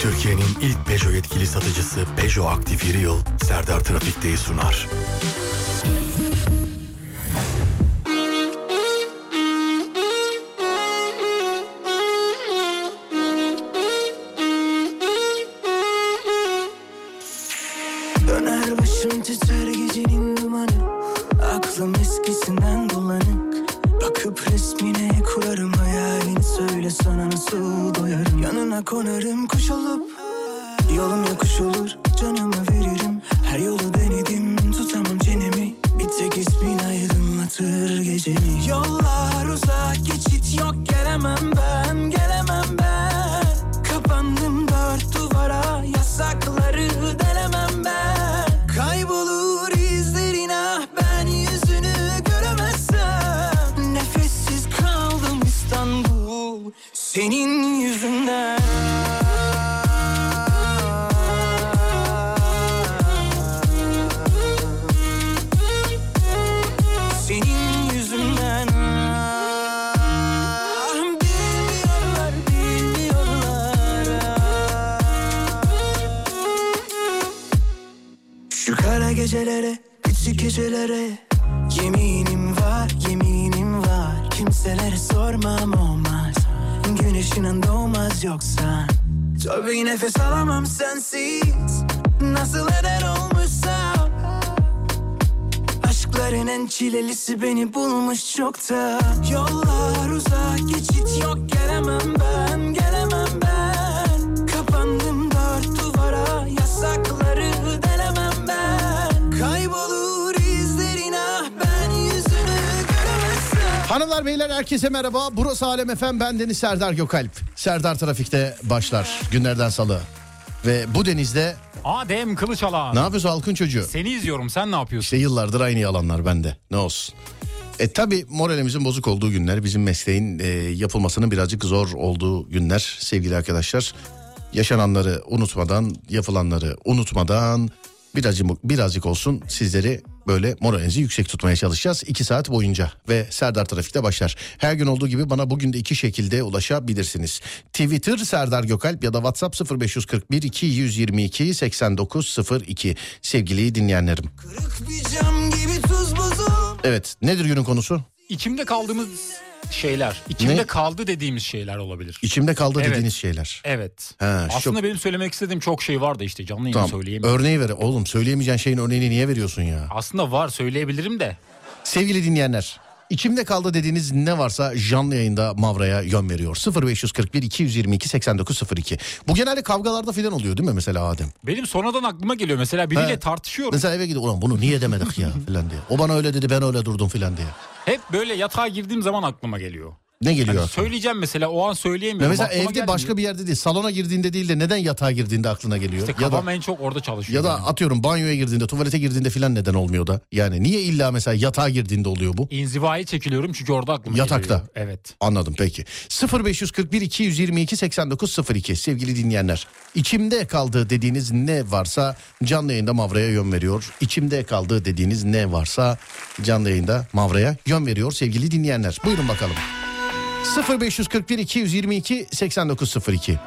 Türkiye'nin ilk Peugeot yetkili satıcısı Peugeot Aktif Yıl Serdar Trafik'teyi sunar. Merhaba. Burası Alem Efem ben Deniz Serdar Gökalp. Serdar Trafik'te başlar günlerden salı. Ve bu denizde Adem Kılıçalan. ne yapıyorsun halkın çocuğu? Seni izliyorum sen ne yapıyorsun? İşte yıllardır aynı yalanlar bende. Ne olsun. E tabi moralimizin bozuk olduğu günler bizim mesleğin e, yapılmasının birazcık zor olduğu günler sevgili arkadaşlar. Yaşananları unutmadan yapılanları unutmadan birazcık, birazcık olsun sizleri böyle moralinizi yüksek tutmaya çalışacağız. 2 saat boyunca ve Serdar Trafik'te başlar. Her gün olduğu gibi bana bugün de iki şekilde ulaşabilirsiniz. Twitter Serdar Gökalp ya da WhatsApp 0541 222 8902 sevgili dinleyenlerim. Kırık bir cam gibi tuz buzum Evet nedir günün konusu? İçimde kaldığımız şeyler. içimde Ne? kaldı dediğimiz şeyler olabilir. İçimde kaldı Evet. dediğiniz şeyler. Evet. Ha, Aslında çok- benim söylemek istediğim çok şey vardı işte canlı yayında Tamam. söyleyemiyorum. Örneği ver. Oğlum söyleyemeyeceğin şeyin örneğini niye veriyorsun ya? Aslında var söyleyebilirim de. Sevgili dinleyenler. içimde kaldı dediğiniz ne varsa canlı yayında Mavra'ya yön veriyor. 0541 222 8902. Bu genelde kavgalarda filan oluyor değil mi mesela Adem? Benim sonradan aklıma geliyor mesela biriyle He. tartışıyorum. Mesela eve gidiyor ulan bunu niye demedik ya filan diye. O bana öyle dedi ben öyle durdum filan diye. Hep böyle yatağa girdiğim zaman aklıma geliyor. Ne geliyor aklına? söyleyeceğim mesela o an söyleyemiyorum. mesela aklıma evde başka bir yerde değil salona girdiğinde değil de neden yatağa girdiğinde aklına geliyor? İşte ya da kafam en çok orada çalışıyor. ya da benim. atıyorum banyoya girdiğinde tuvalete girdiğinde filan neden olmuyor da? Yani niye illa mesela yatağa girdiğinde oluyor bu? İnzivaya çekiliyorum çünkü orada aklıma Yatakta. geliyor. Evet. Anladım peki. 0541 222 8902 sevgili dinleyenler. İçimde kaldı dediğiniz ne varsa canlı yayında Mavra'ya yön veriyor. İçimde kaldı dediğiniz ne varsa canlı yayında Mavra'ya yön veriyor sevgili dinleyenler. Buyurun bakalım. 0541 222 8902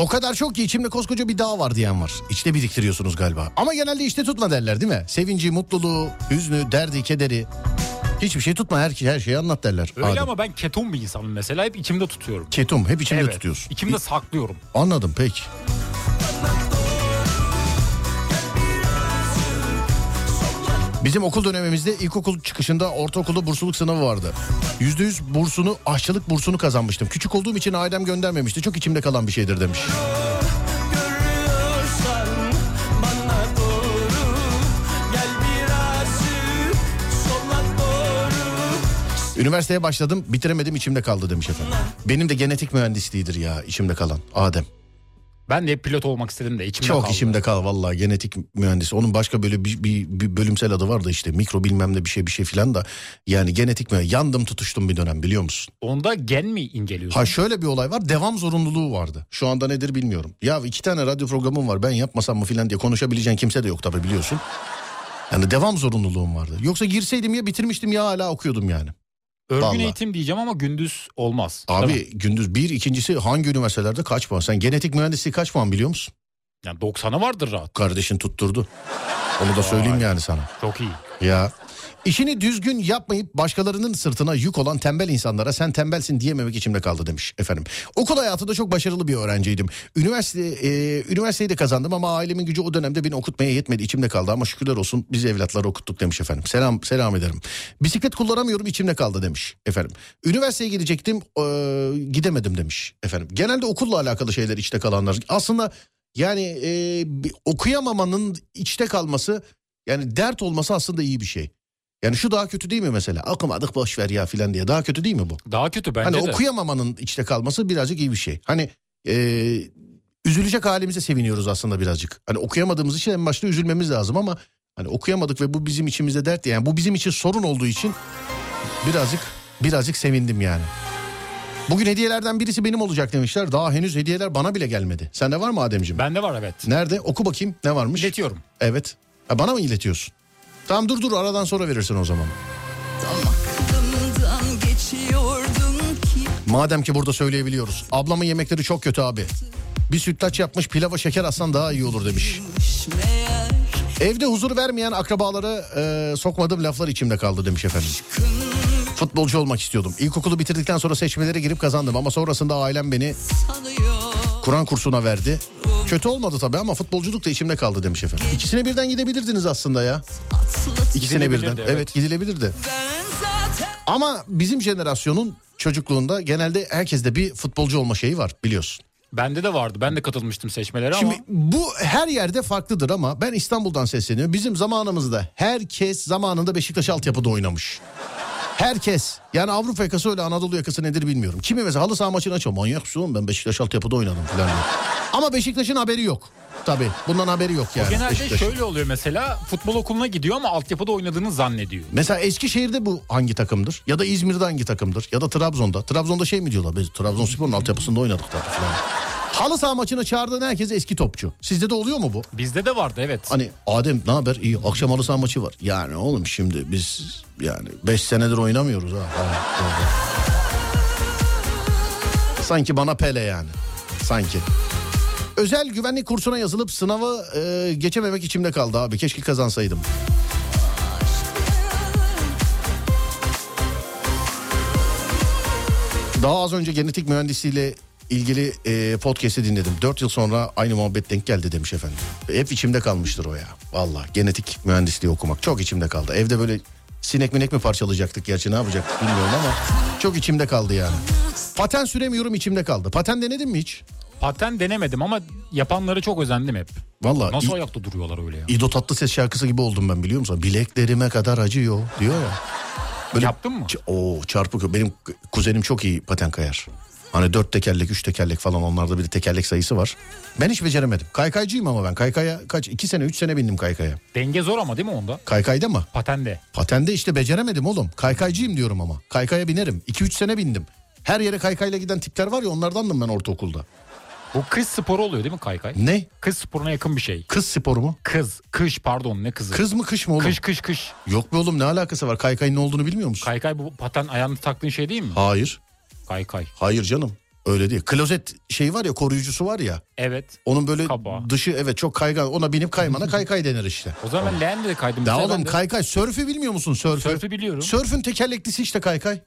O kadar çok ki içimde koskoca bir dağ var diyen var. İçte biriktiriyorsunuz galiba. Ama genelde işte tutma derler değil mi? Sevinci, mutluluğu, hüznü, derdi, kederi. Hiçbir şey tutma her, her şeyi anlat derler. Öyle Adem. ama ben ketum bir insanım mesela. Hep içimde tutuyorum. Ketum hep içimde evet. tutuyorsun. İçimde saklıyorum. Anladım peki. Bizim okul dönemimizde ilkokul çıkışında ortaokulda bursluluk sınavı vardı. Yüzde yüz bursunu, aşçılık bursunu kazanmıştım. Küçük olduğum için ailem göndermemişti. Çok içimde kalan bir şeydir demiş. Üniversiteye başladım, bitiremedim içimde kaldı demiş efendim. Benim de genetik mühendisliğidir ya içimde kalan. Adem. Ben de hep pilot olmak istedim de içimde Çok kaldı. içimde kal vallahi genetik mühendisi. Onun başka böyle bir, bir, bir bölümsel adı vardı işte. Mikro bilmem ne bir şey bir şey filan da. Yani genetik mühendis. Yandım tutuştum bir dönem biliyor musun? Onda gen mi inceliyorsun? Ha şöyle bir olay var. Devam zorunluluğu vardı. Şu anda nedir bilmiyorum. Ya iki tane radyo programım var. Ben yapmasam mı filan diye konuşabileceğin kimse de yok tabii biliyorsun. Yani devam zorunluluğum vardı. Yoksa girseydim ya bitirmiştim ya hala okuyordum yani. Örgün vallahi. eğitim diyeceğim ama gündüz olmaz. Abi gündüz bir ikincisi hangi üniversitelerde kaç puan? Sen genetik mühendisliği kaç puan biliyor musun? Yani 90'ı vardır rahat. Kardeşin tutturdu. Onu da söyleyeyim yani sana. Çok iyi. Ya işini düzgün yapmayıp başkalarının sırtına yük olan tembel insanlara sen tembelsin diyememek içimde kaldı demiş efendim. Okul hayatında çok başarılı bir öğrenciydim. Üniversite e, üniversiteyi de kazandım ama ailemin gücü o dönemde beni okutmaya yetmedi. içimde kaldı ama şükürler olsun biz evlatları okuttuk demiş efendim. Selam selam ederim. Bisiklet kullanamıyorum içimde kaldı demiş efendim. Üniversiteye gidecektim e, gidemedim demiş efendim. Genelde okulla alakalı şeyler içte kalanlar. Aslında yani e, okuyamamanın içte kalması yani dert olması aslında iyi bir şey. Yani şu daha kötü değil mi mesela? Okumadık boş ver ya filan diye. Daha kötü değil mi bu? Daha kötü bence hani de. okuyamamanın içte kalması birazcık iyi bir şey. Hani e, üzülecek halimize seviniyoruz aslında birazcık. Hani okuyamadığımız için en başta üzülmemiz lazım ama hani okuyamadık ve bu bizim içimizde dert yani bu bizim için sorun olduğu için birazcık birazcık sevindim yani. Bugün hediyelerden birisi benim olacak demişler. Daha henüz hediyeler bana bile gelmedi. Sende var mı Ademciğim? Bende var evet. Nerede? Oku bakayım ne varmış? İletiyorum. Evet. Ha, bana mı iletiyorsun? Tamam dur dur aradan sonra verirsin o zaman. Madem ki burada söyleyebiliyoruz. Ablamın yemekleri çok kötü abi. Bir sütlaç yapmış pilava şeker atsan daha iyi olur demiş. Evde huzur vermeyen akrabaları e, sokmadığım laflar içimde kaldı demiş efendim. Futbolcu olmak istiyordum. İlkokulu bitirdikten sonra seçmelere girip kazandım ama sonrasında ailem beni sanıyor Kur'an kursuna verdi. Kötü olmadı tabii ama futbolculuk da içimde kaldı demiş efendim. İkisine birden gidebilirdiniz aslında ya. İkisine birden. Evet. evet. gidilebilirdi. Ama bizim jenerasyonun çocukluğunda genelde herkeste bir futbolcu olma şeyi var biliyorsun. Bende de vardı. Ben de katılmıştım seçmelere Şimdi ama bu her yerde farklıdır ama ben İstanbul'dan sesleniyorum. Bizim zamanımızda herkes zamanında Beşiktaş altyapıda oynamış. Herkes. Yani Avrupa yakası öyle Anadolu yakası nedir bilmiyorum. Kimi mesela halı saha maçını açıyor. Manyak oğlum ben Beşiktaş altyapıda oynadım falan. Ama Beşiktaş'ın haberi yok. Tabii bundan haberi yok yani. genelde Beşiktaş'ın. şöyle oluyor mesela futbol okuluna gidiyor ama altyapıda oynadığını zannediyor. Mesela Eskişehir'de bu hangi takımdır? Ya da İzmir'de hangi takımdır? Ya da Trabzon'da. Trabzon'da şey mi diyorlar? Biz Trabzonspor'un altyapısında oynadık tabii falan. Halı saha maçına çağırdığın herkes eski topçu. Sizde de oluyor mu bu? Bizde de vardı evet. Hani Adem ne haber? İyi akşam halı saha maçı var. Yani oğlum şimdi biz yani 5 senedir oynamıyoruz ha. Sanki bana Pele yani. Sanki. Özel güvenlik kursuna yazılıp sınavı e, geçememek içimde kaldı abi. Keşke kazansaydım. Daha az önce genetik mühendisliğiyle ilgili e, podcast'i dinledim. 4 yıl sonra aynı muhabbet denk geldi demiş efendim. Hep içimde kalmıştır o ya. Valla genetik mühendisliği okumak çok içimde kaldı. Evde böyle Sinek minek mi parçalayacaktık gerçi ne yapacaktık bilmiyorum ama çok içimde kaldı yani. Paten süremiyorum içimde kaldı. Paten denedin mi hiç? Paten denemedim ama yapanları çok özendim hep. Valla Nasıl İ- ayakta duruyorlar öyle ya? İdo Tatlıses şarkısı gibi oldum ben biliyor musun? Bileklerime kadar acıyor diyor ya. Böyle Yaptın mı? Ç- Oo çarpık. Benim kuzenim çok iyi paten kayar. Hani dört tekerlek, üç tekerlek falan onlarda bir tekerlek sayısı var. Ben hiç beceremedim. Kaykaycıyım ama ben. Kaykaya kaç? iki sene, üç sene bindim kaykaya. Denge zor ama değil mi onda? Kaykayda mı? Patende. Patende işte beceremedim oğlum. Kaykaycıyım diyorum ama. Kaykaya binerim. 2-3 sene bindim. Her yere kaykayla giden tipler var ya onlardandım ben ortaokulda. Bu kız sporu oluyor değil mi kaykay? Ne? Kız sporuna yakın bir şey. Kız sporu mu? Kız, kış pardon ne kızı? Kız mı kış mı oğlum? Kış kış kış. Yok be oğlum ne alakası var? Kaykayın ne olduğunu bilmiyor musun? Kaykay bu paten ayağını taktığın şey değil mi? Hayır. Kaykay. Hayır canım. Öyle değil. Klozet şey var ya koruyucusu var ya. Evet. Onun böyle Kabağı. dışı evet çok kaygan. Ona binip kaymana kaykay denir işte. O zaman ben leğende de kaydım. Ya Mesela oğlum de kaykay sörfü bilmiyor musun sörfü? Sörfü biliyorum. Sörfün tekerleklisi işte kaykay.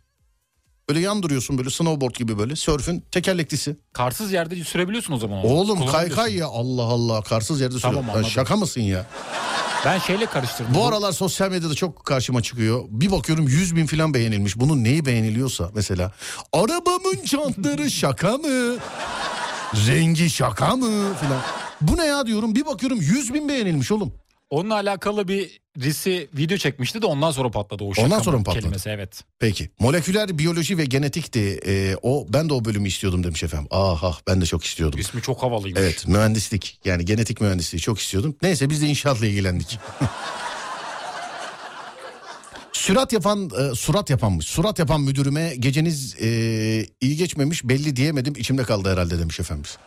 Böyle yan duruyorsun böyle snowboard gibi böyle. Sörfün tekerleklisi. Karsız yerde sürebiliyorsun o zaman. Oğlum kaykay ya Allah Allah karsız yerde Tamam, sürüyor. Lan anladım. şaka mısın ya? Ben şeyle karıştırdım. Bu aralar sosyal medyada çok karşıma çıkıyor. Bir bakıyorum 100 bin falan beğenilmiş. Bunun neyi beğeniliyorsa mesela. Arabamın çantları şaka mı? Rengi şaka mı? Falan. Bu ne ya diyorum. Bir bakıyorum 100 bin beğenilmiş oğlum. Onunla alakalı bir risi video çekmişti de ondan sonra patladı o şaka Ondan sonra mı patladı? kelimesi evet. Peki. Moleküler biyoloji ve genetikti. Ee, o ben de o bölümü istiyordum demiş efendim. Ah ah ben de çok istiyordum. İsmi çok havalıymış. Evet mühendislik yani genetik mühendisliği çok istiyordum. Neyse biz de inşaatla ilgilendik. Sürat yapan, e, surat yapanmış. Surat yapan müdürüme geceniz e, iyi geçmemiş belli diyemedim içimde kaldı herhalde demiş efendimiz.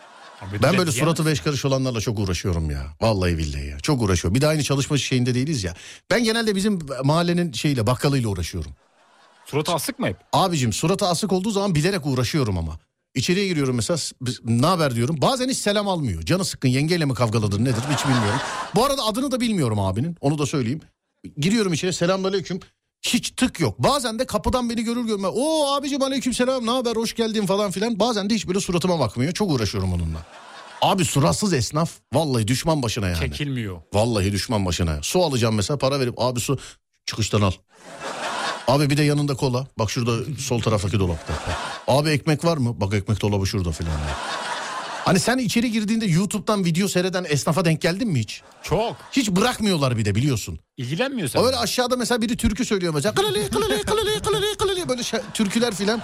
Abi Ben böyle suratı beş karış olanlarla çok uğraşıyorum ya. Vallahi billahi ya. Çok uğraşıyorum. Bir de aynı çalışma şeyinde değiliz ya. Ben genelde bizim mahallenin şeyiyle bakkalıyla uğraşıyorum. Suratı asık mı hep? Abicim suratı asık olduğu zaman bilerek uğraşıyorum ama. İçeriye giriyorum mesela ne haber diyorum. Bazen hiç selam almıyor. Canı sıkkın yengeyle mi kavgalıdır nedir hiç bilmiyorum. Bu arada adını da bilmiyorum abinin onu da söyleyeyim. Giriyorum içeri selamünaleyküm. Hiç tık yok. Bazen de kapıdan beni görür görmez. O abicim aleyküm selam ne haber hoş geldin falan filan. Bazen de hiç böyle suratıma bakmıyor. Çok uğraşıyorum onunla. Abi suratsız esnaf vallahi düşman başına yani. Çekilmiyor. Vallahi düşman başına. Su alacağım mesela para verip abi su çıkıştan al. Abi bir de yanında kola. Bak şurada sol taraftaki dolapta. Abi ekmek var mı? Bak ekmek dolabı şurada filan. Hani sen içeri girdiğinde YouTube'dan video seyreden esnafa denk geldin mi hiç? Çok. Hiç bırakmıyorlar bir de biliyorsun. İlgilenmiyor sen. O öyle aşağıda mesela biri türkü söylüyor mesela. Kılali kılali kılali kılali kılali böyle şa- türküler filan.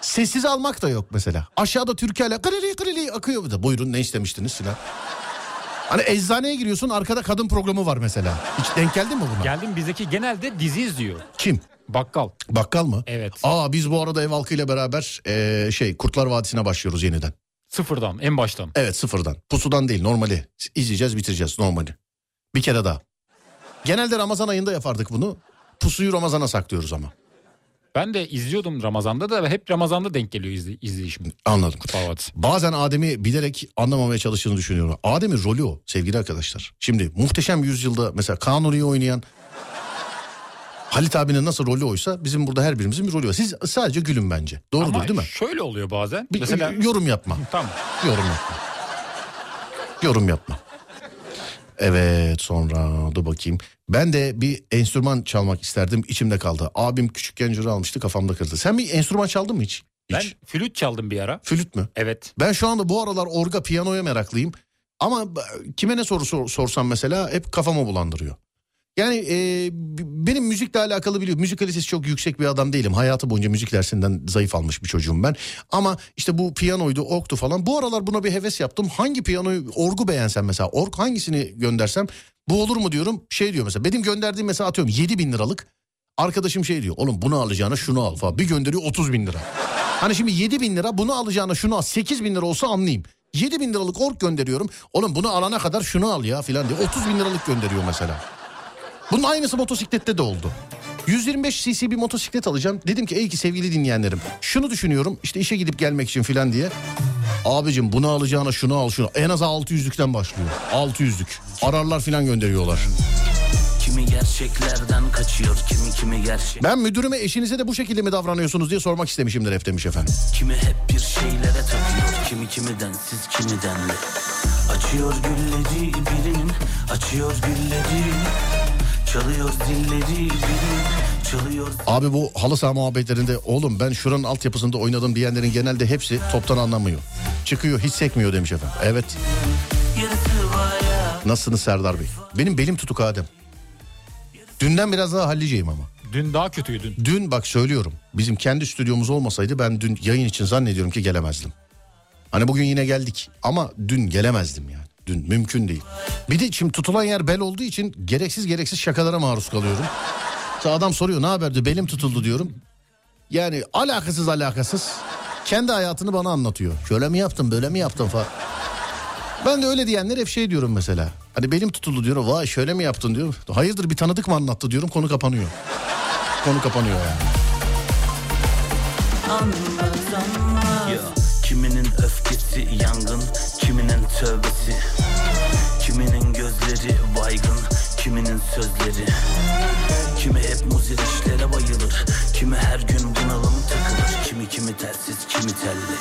Sessiz almak da yok mesela. Aşağıda türküyle kılali kılali akıyor. bir de. Buyurun ne istemiştiniz filan. Hani eczaneye giriyorsun arkada kadın programı var mesela. Hiç denk geldin mi buna? Geldim bizdeki genelde dizi izliyor. Kim? Bakkal. Bakkal mı? Evet. Aa biz bu arada ev halkıyla beraber eee, şey Kurtlar Vadisi'ne başlıyoruz yeniden. Sıfırdan en baştan. Evet sıfırdan. Pusudan değil normali. İzleyeceğiz bitireceğiz normali. Bir kere daha. Genelde Ramazan ayında yapardık bunu. Pusuyu Ramazan'a saklıyoruz ama. Ben de izliyordum Ramazan'da da hep Ramazan'da denk geliyor izli, izleyişim. Anladım. Vadisi. Bazen Adem'i bilerek anlamamaya çalıştığını düşünüyorum. Adem'in rolü o sevgili arkadaşlar. Şimdi muhteşem yüzyılda mesela Kanuni'yi oynayan Halit abinin nasıl rolü oysa bizim burada her birimizin bir rolü var. Siz sadece gülün bence. Doğrudur Ama değil mi? şöyle oluyor bazen. Bir, Mesela yorum yapma. tamam. Yorum yapma. Yorum yapma. Evet sonra dur bakayım. Ben de bir enstrüman çalmak isterdim içimde kaldı. Abim küçükken cüre almıştı kafamda kırdı. Sen bir enstrüman çaldın mı hiç? Ben Hiç. flüt çaldım bir ara. Flüt mü? Evet. Ben şu anda bu aralar orga piyanoya meraklıyım. Ama kime ne soru sor- sorsam mesela hep kafamı bulandırıyor. Yani e, benim müzikle alakalı biliyorum. Müzik kalitesi çok yüksek bir adam değilim. Hayatı boyunca müzik dersinden zayıf almış bir çocuğum ben. Ama işte bu piyanoydu, orgtu falan. Bu aralar buna bir heves yaptım. Hangi piyanoyu, orgu beğensem mesela. Org hangisini göndersem bu olur mu diyorum. Şey diyor mesela. Benim gönderdiğim mesela atıyorum 7 bin liralık. Arkadaşım şey diyor. Oğlum bunu alacağına şunu al falan. Bir gönderiyor 30 bin lira. Hani şimdi 7 bin lira bunu alacağına şunu al. 8 bin lira olsa anlayayım. 7 bin liralık org gönderiyorum. Oğlum bunu alana kadar şunu al ya filan diye. 30 bin liralık gönderiyor mesela. Bunun aynısı motosiklette de oldu. 125 cc bir motosiklet alacağım. Dedim ki ey ki sevgili dinleyenlerim. Şunu düşünüyorum işte işe gidip gelmek için filan diye. Abicim bunu alacağına şunu al şunu. En az 600'lükten başlıyor. 600'lük. Ararlar filan gönderiyor. Kimi gerçeklerden kaçıyor, kimi kimi gerçek. Ben müdürüme eşinize de bu şekilde mi davranıyorsunuz diye sormak istemişimdir hep demiş efendim. Kimi hep bir şeylere takıyor, kimi kimi densiz, kimi denli. Açıyor gülleri birinin, açıyor gülleri. Çalıyor zilleri birinin, Çalıyor Abi bu halı saha muhabbetlerinde oğlum ben şuranın altyapısında oynadım diyenlerin genelde hepsi toptan anlamıyor. Çıkıyor hiç sekmiyor demiş efendim. Evet nasılsınız Serdar Bey? Benim belim tutuk Adem. Dünden biraz daha halliceyim ama. Dün daha kötüydün. Dün bak söylüyorum bizim kendi stüdyomuz olmasaydı ben dün yayın için zannediyorum ki gelemezdim. Hani bugün yine geldik ama dün gelemezdim yani. Dün mümkün değil. Bir de şimdi tutulan yer bel olduğu için gereksiz gereksiz şakalara maruz kalıyorum. Sonra adam soruyor ne haber diyor belim tutuldu diyorum. Yani alakasız alakasız kendi hayatını bana anlatıyor. Şöyle mi yaptın böyle mi yaptın falan. Ben de öyle diyenler hep şey diyorum mesela. Hani belim tutuldu diyorum. Vay şöyle mi yaptın diyor. Hayırdır bir tanıdık mı anlattı diyorum. Konu kapanıyor. Konu kapanıyor yani. Ya, Kiminin öfkesi yangın Kiminin tövbesi Kiminin gözleri baygın Kiminin sözleri Kimi hep muzir işlere bayılır Kimi her gün bunalım takılır Kimi kimi telsiz kimi telli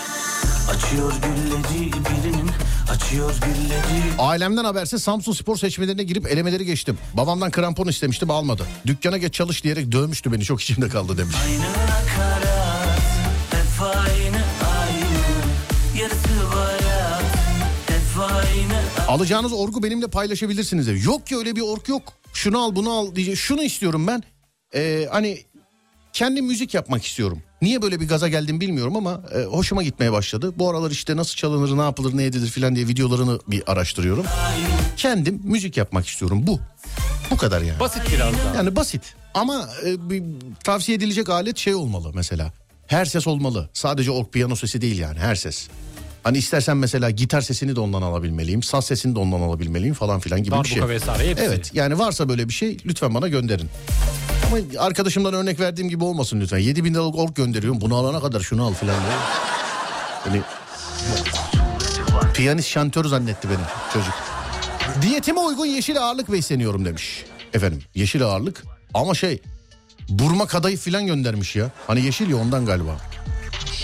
Açıyor gülleri birinin Açıyor gülleri Ailemden habersiz Samsun Spor seçmelerine girip elemeleri geçtim. Babamdan krampon istemiştim almadı. Dükkana geç çalış diyerek dövmüştü beni çok içimde kaldı demiş. Aynı nakarat Alacağınız orgu benimle paylaşabilirsiniz. dedi. Yok ki öyle bir org yok. Şunu al bunu al diyecek. Şunu istiyorum ben. Ee, hani kendi müzik yapmak istiyorum. Niye böyle bir gaza geldim bilmiyorum ama e, hoşuma gitmeye başladı. Bu aralar işte nasıl çalınır, ne yapılır, ne edilir filan diye videolarını bir araştırıyorum. Kendim müzik yapmak istiyorum. Bu. Bu kadar yani. Basit biraz daha. Yani basit ama e, bir, tavsiye edilecek alet şey olmalı mesela. Her ses olmalı. Sadece org piyano sesi değil yani her ses. Hani istersen mesela gitar sesini de ondan alabilmeliyim. Saz sesini de ondan alabilmeliyim falan filan gibi bir Darbuka şey. vesaire hepsi. Evet yani varsa böyle bir şey lütfen bana gönderin. Ama arkadaşımdan örnek verdiğim gibi olmasın lütfen. 7 bin liralık org gönderiyorum. Bunu alana kadar şunu al filan diye. Hani piyanist şantör zannetti beni çocuk. Diyetime uygun yeşil ağırlık besleniyorum demiş. Efendim yeşil ağırlık ama şey burma kadayıf filan göndermiş ya. Hani yeşil ya ondan galiba.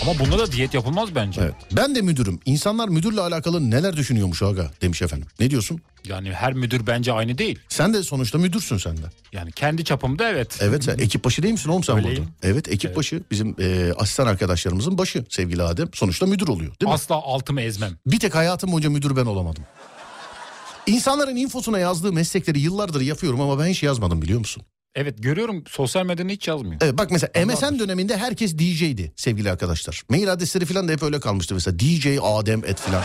Ama bunda da diyet yapılmaz bence. Evet. Ben de müdürüm. İnsanlar müdürle alakalı neler düşünüyormuş aga demiş efendim. Ne diyorsun? Yani her müdür bence aynı değil. Sen de sonuçta müdürsün sen de. Yani kendi çapımda evet. Evet sen ekip başı değil misin oğlum sen Öyleyim. burada? Evet ekip Evet. başı bizim e, asistan arkadaşlarımızın başı sevgili Adem. Sonuçta müdür oluyor değil mi? Asla altımı ezmem. Bir tek hayatım boyunca müdür ben olamadım. İnsanların infosuna yazdığı meslekleri yıllardır yapıyorum ama ben hiç yazmadım biliyor musun? Evet görüyorum sosyal medyada hiç yazmıyor. Evet bak mesela Anladım. MSN döneminde herkes DJ'di sevgili arkadaşlar. Mail adresleri falan da hep öyle kalmıştı mesela DJ Adem et falan.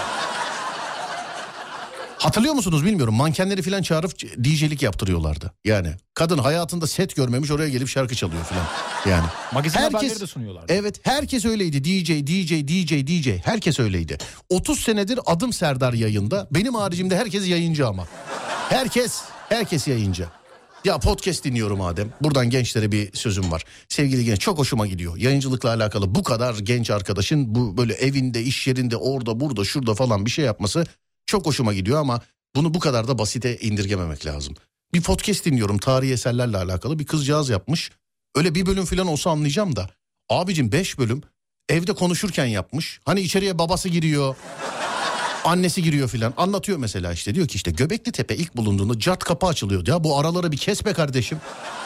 Hatırlıyor musunuz bilmiyorum mankenleri falan çağırıp DJ'lik yaptırıyorlardı. Yani kadın hayatında set görmemiş oraya gelip şarkı çalıyor falan. Yani. Magazin Herkes- de sunuyorlar. Evet herkes öyleydi DJ DJ DJ DJ herkes öyleydi. 30 senedir adım Serdar yayında benim haricimde herkes yayıncı ama. Herkes herkes yayıncı. Ya podcast dinliyorum Adem. Buradan gençlere bir sözüm var. Sevgili genç çok hoşuma gidiyor. Yayıncılıkla alakalı bu kadar genç arkadaşın bu böyle evinde, iş yerinde, orada, burada, şurada falan bir şey yapması çok hoşuma gidiyor ama bunu bu kadar da basite indirgememek lazım. Bir podcast dinliyorum tarihi eserlerle alakalı bir kızcağız yapmış. Öyle bir bölüm falan olsa anlayacağım da. Abicim 5 bölüm evde konuşurken yapmış. Hani içeriye babası giriyor. Annesi giriyor filan anlatıyor mesela işte diyor ki işte Göbekli Tepe ilk bulunduğunda cat kapı açılıyordu ya bu araları bir kes be kardeşim.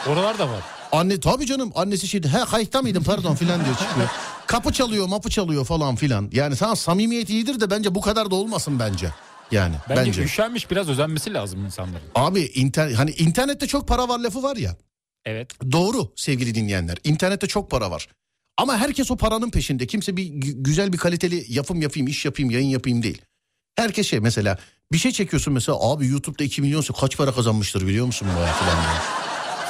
Oralar da var. Anne tabii canım annesi şeydi he kayıtta mıydın pardon filan diyor çıkıyor. Kapı çalıyor mapı çalıyor falan filan. Yani sana samimiyet iyidir de bence bu kadar da olmasın bence. Yani Bence, bence. üşenmiş biraz özenmesi lazım insanların. Abi inter hani internette çok para var lafı var ya. Evet. Doğru sevgili dinleyenler. İnternette çok para var. Ama herkes o paranın peşinde. Kimse bir gü- güzel bir kaliteli yapım yapayım, iş yapayım, yayın yapayım değil. Herkes şey mesela bir şey çekiyorsun mesela abi YouTube'da 2 milyonsa kaç para kazanmıştır biliyor musun bu falan diye.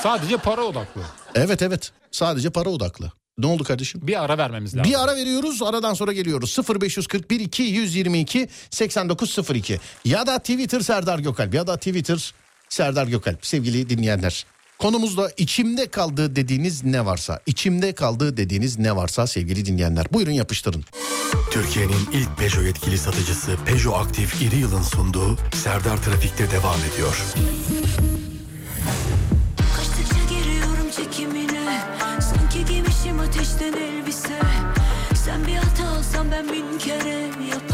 Sadece para odaklı. Evet evet sadece para odaklı. Ne oldu kardeşim? Bir ara vermemiz lazım. Bir ara veriyoruz aradan sonra geliyoruz 0541 222 8902 ya da Twitter Serdar Gökalp ya da Twitter Serdar Gökalp sevgili dinleyenler. Konumuzda içimde kaldığı dediğiniz ne varsa içimde kaldığı dediğiniz ne varsa sevgili dinleyenler buyurun yapıştırın. Türkiye'nin ilk Peugeot yetkili satıcısı Peugeot Aktif İri Yıl'ın sunduğu Serdar Trafik'te devam ediyor. Kaçtıkça giriyorum çekimine Sanki giymişim ateşten elbise Sen bir hata alsan ben bin kere yaparım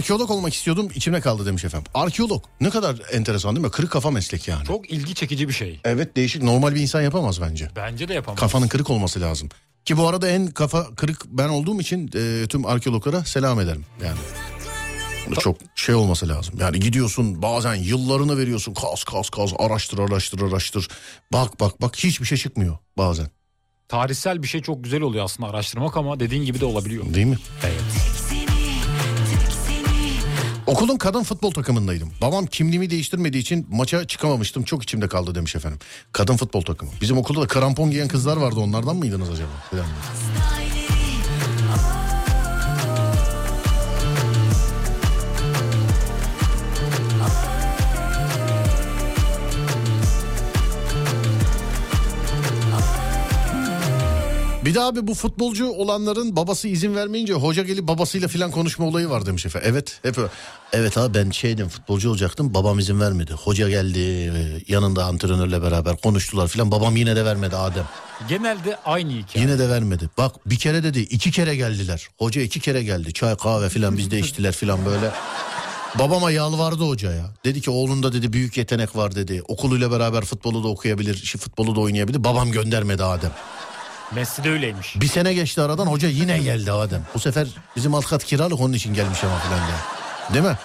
Arkeolog olmak istiyordum içimde kaldı demiş efendim. Arkeolog ne kadar enteresan değil mi? Kırık kafa meslek yani. Çok ilgi çekici bir şey. Evet değişik normal bir insan yapamaz bence. Bence de yapamaz. Kafanın kırık olması lazım. Ki bu arada en kafa kırık ben olduğum için e, tüm arkeologlara selam ederim yani. Çok şey olması lazım. Yani gidiyorsun bazen yıllarını veriyorsun. Kaz kaz kaz araştır araştır araştır. Bak bak bak hiçbir şey çıkmıyor bazen. Tarihsel bir şey çok güzel oluyor aslında araştırmak ama dediğin gibi de olabiliyor. Değil mi? Evet. Okulun kadın futbol takımındaydım. Babam kimliğimi değiştirmediği için maça çıkamamıştım. Çok içimde kaldı demiş efendim. Kadın futbol takımı. Bizim okulda da krampon giyen kızlar vardı. Onlardan mıydınız acaba? Falan. Bir de abi bu futbolcu olanların babası izin vermeyince hoca gelip babasıyla filan konuşma olayı var demiş efendim. Evet hep öyle. Evet abi ben şeydim futbolcu olacaktım babam izin vermedi. Hoca geldi e, yanında antrenörle beraber konuştular filan babam yine de vermedi Adem. Genelde aynı hikaye. Yine de vermedi. Bak bir kere dedi iki kere geldiler. Hoca iki kere geldi çay kahve filan bizde içtiler filan böyle. Babama yalvardı hoca ya. Dedi ki oğlunda dedi büyük yetenek var dedi. Okuluyla beraber futbolu da okuyabilir, şi- futbolu da oynayabilir. Babam göndermedi Adem. Messi de öyleymiş. Bir sene geçti aradan hoca yine geldi Adem. Bu sefer bizim alt kat kiralık onun için gelmiş ama filan diye. Değil mi?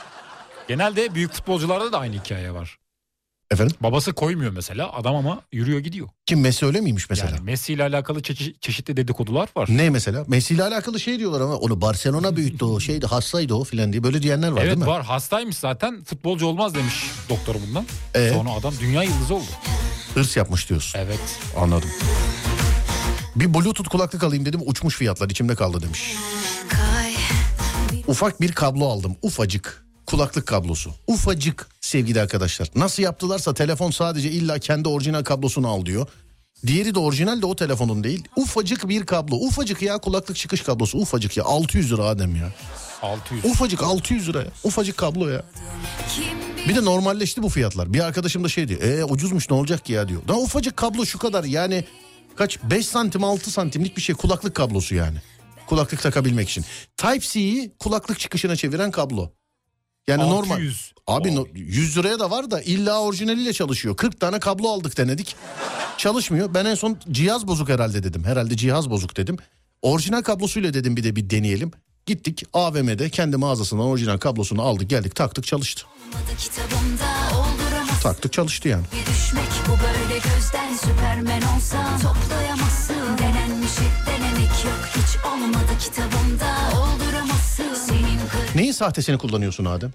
Genelde büyük futbolcularda da aynı hikaye var. Efendim? Babası koymuyor mesela adam ama yürüyor gidiyor. Kim Messi öyle miymiş mesela? Yani Messi ile alakalı çeşi- çeşitli dedikodular var. Ne mesela? Messi ile alakalı şey diyorlar ama onu Barcelona büyüttü o şeydi hastaydı o filan diye böyle diyenler var evet değil mi? var hastaymış zaten futbolcu olmaz demiş doktor bundan. Ee? Sonra adam dünya yıldızı oldu. Hırs yapmış diyorsun. Evet. Anladım. Bir bluetooth kulaklık alayım dedim uçmuş fiyatlar içimde kaldı demiş. Ufak bir kablo aldım ufacık kulaklık kablosu. Ufacık sevgili arkadaşlar. Nasıl yaptılarsa telefon sadece illa kendi orijinal kablosunu al diyor. Diğeri de orijinal de o telefonun değil. Ufacık bir kablo. Ufacık ya kulaklık çıkış kablosu. Ufacık ya. 600 lira Adem ya. 600. Ufacık 600 lira ya. Ufacık kablo ya. Bir de normalleşti bu fiyatlar. Bir arkadaşım da şey diyor. E ucuzmuş ne olacak ki ya diyor. Daha ufacık kablo şu kadar yani kaç 5 santim 6 santimlik bir şey kulaklık kablosu yani. Kulaklık takabilmek için. Type-C'yi kulaklık çıkışına çeviren kablo. Yani normal. 600. Abi no- 100 liraya da var da illa orijinaliyle çalışıyor. 40 tane kablo aldık denedik. Çalışmıyor. Ben en son cihaz bozuk herhalde dedim. Herhalde cihaz bozuk dedim. Orijinal kablosuyla dedim bir de bir deneyelim. Gittik AVM'de kendi mağazasından orijinal kablosunu aldık geldik taktık çalıştı. olmadı kitabımda olduramaz Taktık çalıştı yani. düşmek bu böyle gözden süpermen olsan toplayamazsın denenmişi denemek yok hiç olmadı kitabımda olduramazsın senin kır Neyin sahtesini kullanıyorsun Adem?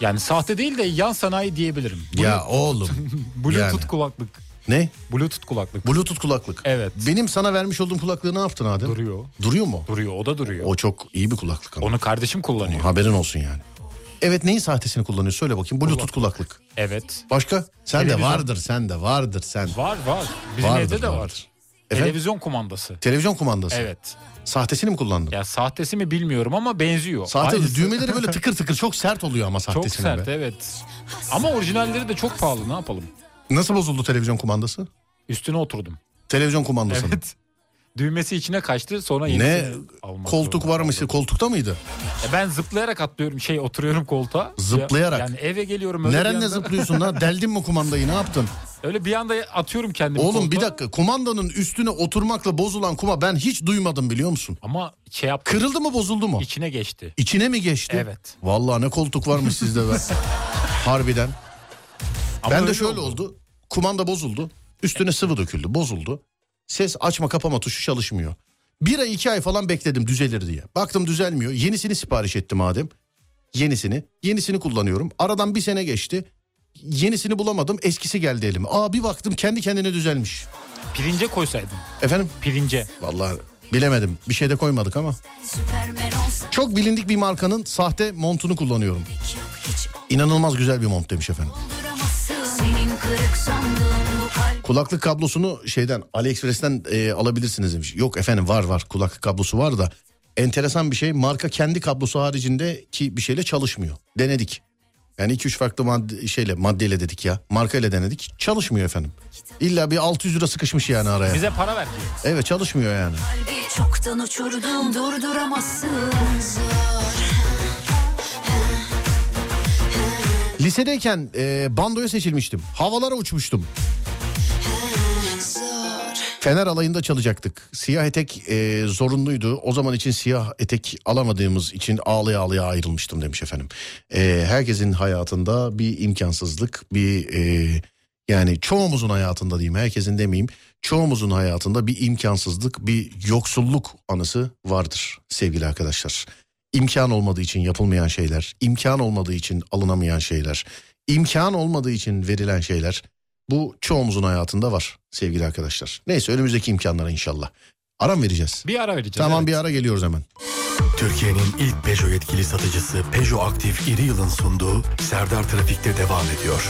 Yani sahte değil de yan sanayi diyebilirim. Ya oğlum. Bluetooth yani. kulaklık. Ne? Bluetooth kulaklık. Bluetooth kulaklık. Evet. Benim sana vermiş olduğum kulaklığı ne yaptın Adem? Duruyor. Duruyor mu? Duruyor o da duruyor. O çok iyi bir kulaklık ama. Onu kardeşim kullanıyor. Haberin olsun yani. Evet neyin sahtesini kullanıyorsun? Söyle bakayım. Bluetooth kulaklık. Evet. Başka? Sen de Televizyon. vardır, sen de vardır sen. Var var. Bizim Vardır, evde de var. vardır. Efendim? Televizyon kumandası. Televizyon kumandası. Evet. Sahtesini mi kullandın? Ya sahtesi mi bilmiyorum ama benziyor. Sahte Aynısı. düğmeleri böyle tıkır tıkır çok sert oluyor ama Çok sahtesine sert be. evet. Ama orijinalleri de çok pahalı ne yapalım. Nasıl bozuldu televizyon kumandası? Üstüne oturdum. Televizyon kumandası mı? Evet. Düğmesi içine kaçtı sonra Ne yenisini almak koltuk zorunda varmış kaldım. koltukta mıydı? E ben zıplayarak atlıyorum şey oturuyorum koltuğa. Zıplayarak? Ya- Yani eve geliyorum öyle bir Nerenle anda, zıplıyorsun lan? Deldin mi kumandayı ne yaptın? Öyle bir anda atıyorum kendimi Oğlum bir koltuğa. dakika kumandanın üstüne oturmakla bozulan kuma ben hiç duymadım biliyor musun? Ama şey yaptım. Kırıldı mı bozuldu mu? içine geçti. İçine mi geçti? Evet. Vallahi ne koltuk varmış sizde be. Harbiden. Ama ben de öyle şöyle oldu. Kumanda bozuldu. Üstüne sıvı döküldü. Bozuldu. Ses açma kapama tuşu çalışmıyor. Bir ay iki ay falan bekledim düzelir diye. Baktım düzelmiyor. Yenisini sipariş ettim madem. Yenisini. Yenisini kullanıyorum. Aradan bir sene geçti. Yenisini bulamadım. Eskisi geldi elime. Aa bir baktım kendi kendine düzelmiş. Pirince koysaydın. Efendim? Pirince. Vallahi bilemedim. Bir şey de koymadık ama. Çok bilindik bir markanın sahte montunu kullanıyorum. İnanılmaz güzel bir mont demiş efendim. senin kırık sandığın Kulaklık kablosunu şeyden AliExpress'ten e, alabilirsiniz demiş. Yok efendim var var kulaklık kablosu var da enteresan bir şey marka kendi kablosu haricindeki bir şeyle çalışmıyor. Denedik. Yani 2-3 farklı madde, şeyle maddeyle dedik ya. Markayla denedik. Çalışmıyor efendim. İlla bir 600 lira sıkışmış yani araya. Bize para ver. Evet çalışmıyor yani. Çoktan uçurdum durduramazsın Lisedeyken e, bandoya seçilmiştim. Havalara uçmuştum. Fener alayında çalacaktık. Siyah etek e, zorunluydu. O zaman için siyah etek alamadığımız için ağlaya ağlaya ayrılmıştım demiş efendim. E, herkesin hayatında bir imkansızlık, bir e, yani çoğumuzun hayatında diyeyim, herkesin demeyeyim. Çoğumuzun hayatında bir imkansızlık, bir yoksulluk anısı vardır sevgili arkadaşlar. İmkan olmadığı için yapılmayan şeyler, imkan olmadığı için alınamayan şeyler, imkan olmadığı için verilen şeyler bu çoğumuzun hayatında var sevgili arkadaşlar. Neyse önümüzdeki imkanlara inşallah. Aram vereceğiz. Bir ara vereceğiz. Tamam evet. bir ara geliyoruz hemen. Türkiye'nin ilk Peugeot yetkili satıcısı Peugeot Aktif İri Yıl'ın sunduğu Serdar Trafik'te devam ediyor.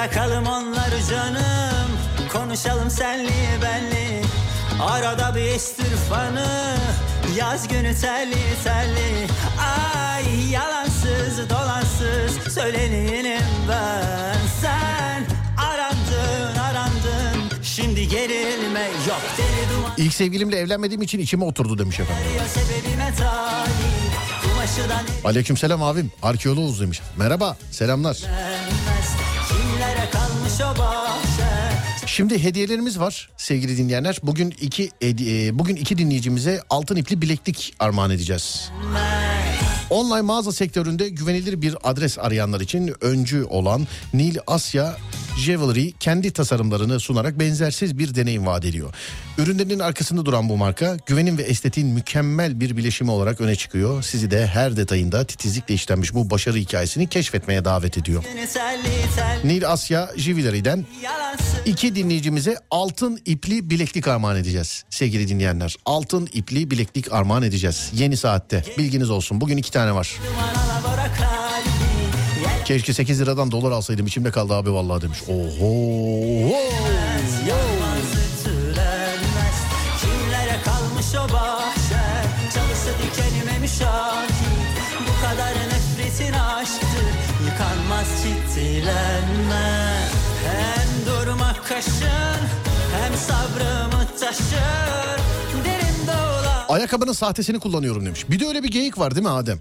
Bırakalım onları canım. Konuşalım senli benli. Arada bir estir fanı. Yaz günü terli terli. Ay yalansız dolansız. Söyleneyim ben. Sen arandın arandın. Şimdi gerilme yok deli duman. İlk sevgilimle evlenmediğim için içime oturdu demiş efendim. Aleykümselam abim. Arkeoloğuz demiş. Merhaba selamlar. o bahçe Şimdi hediyelerimiz var sevgili dinleyenler. Bugün iki e, bugün iki dinleyicimize altın ipli bileklik armağan edeceğiz. Online mağaza sektöründe güvenilir bir adres arayanlar için öncü olan Nil Asya Jewelry kendi tasarımlarını sunarak benzersiz bir deneyim vaat ediyor. Ürünlerinin arkasında duran bu marka güvenin ve estetiğin mükemmel bir bileşimi olarak öne çıkıyor. Sizi de her detayında titizlikle işlenmiş bu başarı hikayesini keşfetmeye davet ediyor. Nil Asya Jewelry'den İki dinleyicimize altın ipli bileklik armağan edeceğiz sevgili dinleyenler. Altın ipli bileklik armağan edeceğiz yeni saatte bilginiz olsun. Bugün iki tane var. Keşke 8 liradan dolar alsaydım içimde kaldı abi vallahi demiş. Oho. Bu kadar nefretin aşktır Yıkanmaz Hem durmak kaşın Hem sabrımı taşır Ayakkabının sahtesini kullanıyorum demiş. Bir de öyle bir geyik var değil mi Adem?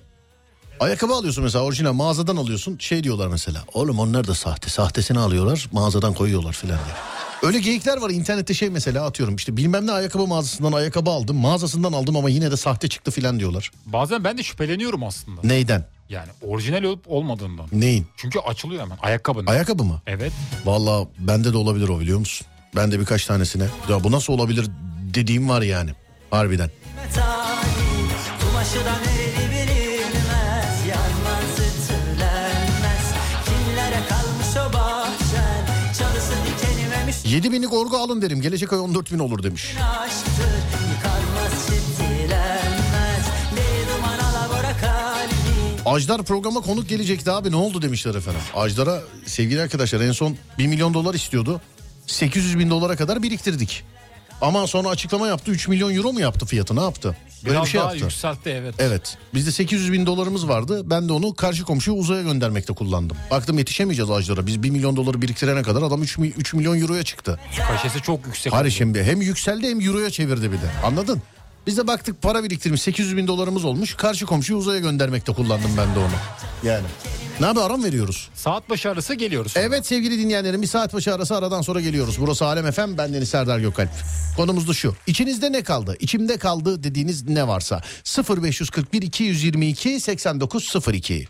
Ayakkabı alıyorsun mesela orijinal mağazadan alıyorsun şey diyorlar mesela. Oğlum onlar da sahte sahtesini alıyorlar mağazadan koyuyorlar filan diye. Öyle geyikler var internette şey mesela atıyorum işte bilmem ne ayakkabı mağazasından ayakkabı aldım mağazasından aldım ama yine de sahte çıktı filan diyorlar. Bazen ben de şüpheleniyorum aslında. Neyden? Yani orijinal olup olmadığından. Neyin? Çünkü açılıyor hemen ayakkabının. Ayakkabı mı? Evet. Valla bende de olabilir o biliyor musun? Ben de birkaç tanesine. Ya bu nasıl olabilir dediğim var yani. Harbiden. talip Kumaşı da 7 binlik orgu alın derim. Gelecek ay 14 bin olur demiş. Ajdar programa konuk gelecekti abi ne oldu demişler efendim. Ajdar'a sevgili arkadaşlar en son 1 milyon dolar istiyordu. 800 bin dolara kadar biriktirdik. Ama sonra açıklama yaptı 3 milyon euro mu yaptı fiyatı ne yaptı? Böyle Biraz bir şey daha yaptı. yükseltti evet. Evet bizde 800 bin dolarımız vardı ben de onu karşı komşuya uzaya göndermekte kullandım. Baktım yetişemeyeceğiz Ajdar'a biz 1 milyon doları biriktirene kadar adam 3, 3 milyon euroya çıktı. Kaşesi çok yüksek. Hayır oldu. şimdi hem yükseldi hem euroya çevirdi bir de anladın? Biz de baktık para biriktirmiş 800 bin dolarımız olmuş karşı komşuyu uzaya göndermekte kullandım ben de onu. Yani ne abi aram veriyoruz. Saat başı arası geliyoruz. sonra. Evet sevgili dinleyenlerim bir saat başı arası aradan sonra geliyoruz. Burası Alem Efem bendeniz Serdar Gökalp. Konumuz da şu. İçinizde ne kaldı? İçimde kaldı dediğiniz ne varsa. 0541 222 8902.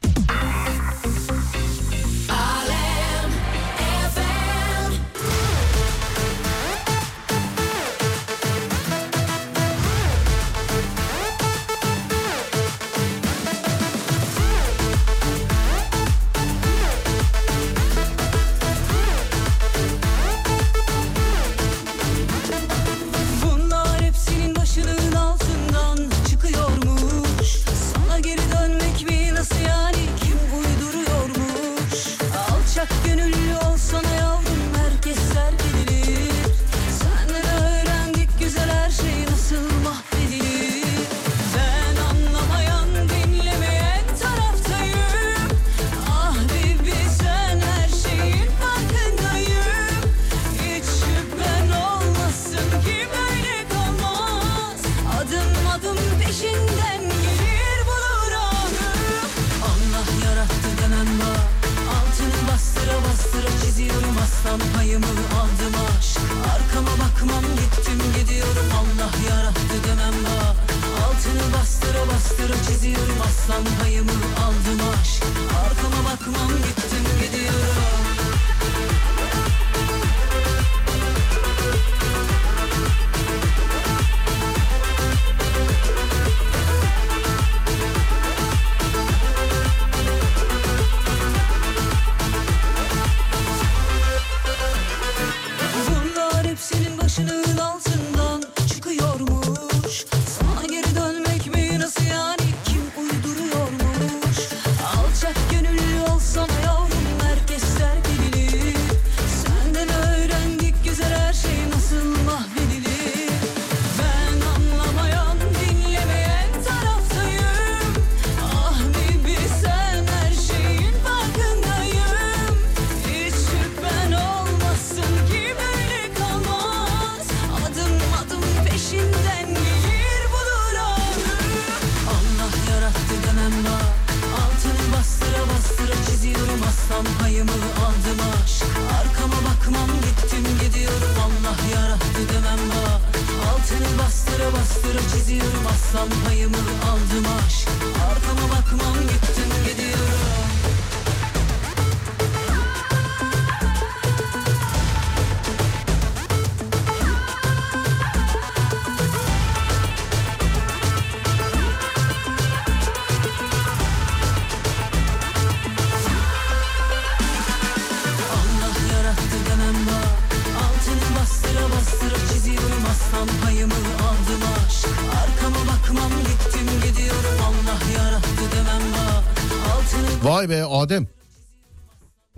Vay be Adem.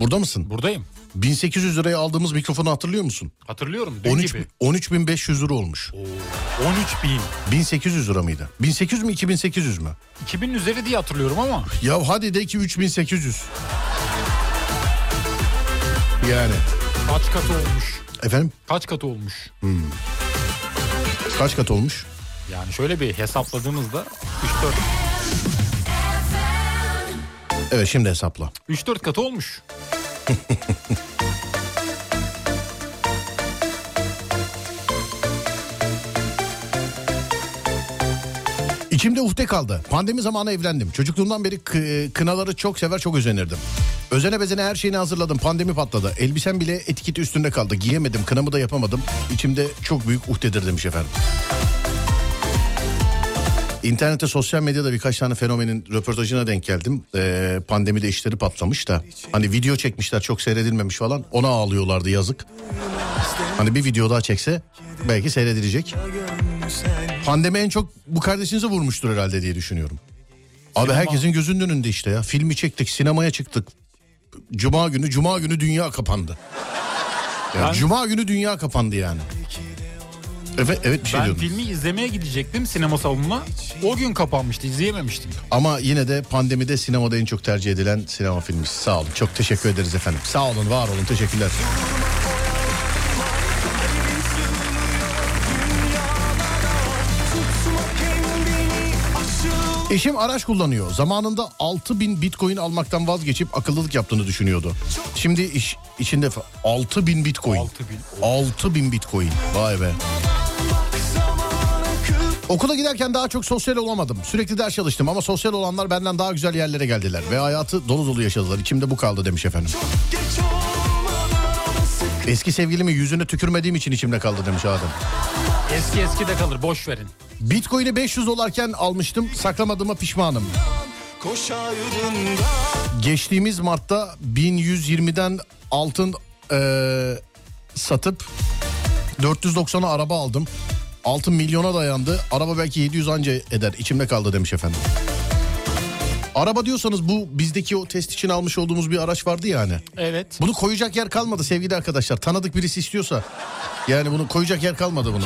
Burada mısın? Buradayım. 1800 liraya aldığımız mikrofonu hatırlıyor musun? Hatırlıyorum. Dün 13 gibi. 13500 lira olmuş. 13 bin. 1800 lira mıydı? 1800 mü 2800 mü? 2000 üzeri diye hatırlıyorum ama. Ya hadi de ki 3800. Yani. Kaç katı olmuş? Efendim Kaç katı olmuş? kaç kat olmuş? Yani şöyle bir hesapladığımızda 3-4 Evet şimdi hesapla. 3-4 katı olmuş. İçimde uhde kaldı. Pandemi zamanı evlendim. Çocukluğumdan beri kı- kınaları çok sever çok özenirdim. Özene bezene her şeyini hazırladım. Pandemi patladı. Elbisem bile etiketi üstünde kaldı. Giyemedim. Kınamı da yapamadım. İçimde çok büyük uhdedir demiş efendim. İnternette sosyal medyada birkaç tane fenomenin röportajına denk geldim. Ee, pandemide işleri patlamış da. Hani video çekmişler çok seyredilmemiş falan. Ona ağlıyorlardı yazık. Hani bir video daha çekse belki seyredilecek. Pandemi en çok bu kardeşinize vurmuştur herhalde diye düşünüyorum. Abi herkesin gözünün önünde işte ya. Filmi çektik, sinemaya çıktık. Cuma günü, cuma günü dünya kapandı. Ya Ben- Cuma günü dünya kapandı yani. Evet, evet bir şey ben diyordun. filmi izlemeye gidecektim sinema salonuna. O gün kapanmıştı izleyememiştim. Ama yine de pandemide sinemada en çok tercih edilen sinema filmi. Sağ olun. Çok teşekkür ederiz efendim. Sağ olun, var olun. Teşekkürler. Eşim araç kullanıyor. Zamanında 6000 bitcoin almaktan vazgeçip akıllılık yaptığını düşünüyordu. Şimdi iş içinde fa- 6000 bitcoin. 6000. 6000 bitcoin. Vay be. Okula giderken daha çok sosyal olamadım. Sürekli ders çalıştım ama sosyal olanlar benden daha güzel yerlere geldiler. Ve hayatı dolu dolu yaşadılar. İçimde bu kaldı demiş efendim. Eski sevgilimin yüzüne tükürmediğim için içimde kaldı demiş Adem. Eski eski de kalır boş verin. Bitcoin'i 500 dolarken almıştım. Saklamadığıma pişmanım. Geçtiğimiz Mart'ta 1120'den altın eee, satıp 490'a araba aldım. Altın milyona dayandı. Araba belki 700 anca eder. İçimde kaldı demiş efendim. Araba diyorsanız bu bizdeki o test için almış olduğumuz bir araç vardı ya hani. Evet. Bunu koyacak yer kalmadı sevgili arkadaşlar. Tanıdık birisi istiyorsa. Yani bunu koyacak yer kalmadı bunu.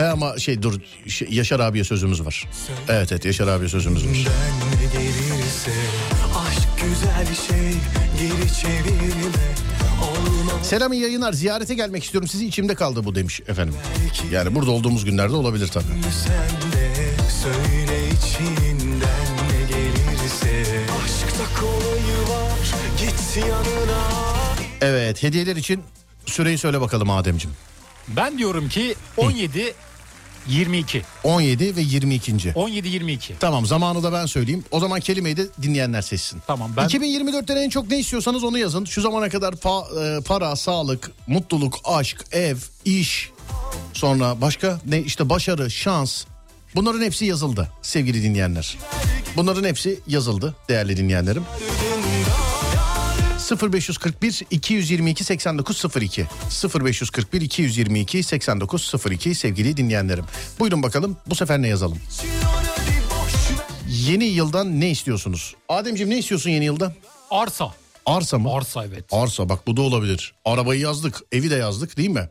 E ama şey dur şey, Yaşar abiye sözümüz var. Evet evet Yaşar abiye sözümüz var. Gelirse aşk güzel şey geri çevirme Selam iyi yayınlar. Ziyarete gelmek istiyorum. Sizi içimde kaldı bu demiş efendim. Yani burada olduğumuz günlerde olabilir tabii. sen de söyle içinden ne gelirse aşkta kolayı var git yanına Evet hediyeler için Süreyi söyle bakalım Ademciğim. Ben diyorum ki 17 22. 17 ve 22. 17 22. Tamam zamanı da ben söyleyeyim. O zaman kelimeyi de dinleyenler seçsin. Tamam ben 2024'ten en çok ne istiyorsanız onu yazın. Şu zamana kadar pa- e, para, sağlık, mutluluk, aşk, ev, iş, sonra başka ne işte başarı, şans. Bunların hepsi yazıldı sevgili dinleyenler. Bunların hepsi yazıldı değerli dinleyenlerim. 0541 222 8902 0541 222 8902 sevgili dinleyenlerim. Buyurun bakalım bu sefer ne yazalım? Yeni yıldan ne istiyorsunuz? Ademciğim ne istiyorsun yeni yılda? arsa. Arsa mı? Arsa evet. Arsa bak bu da olabilir. Arabayı yazdık, evi de yazdık değil mi?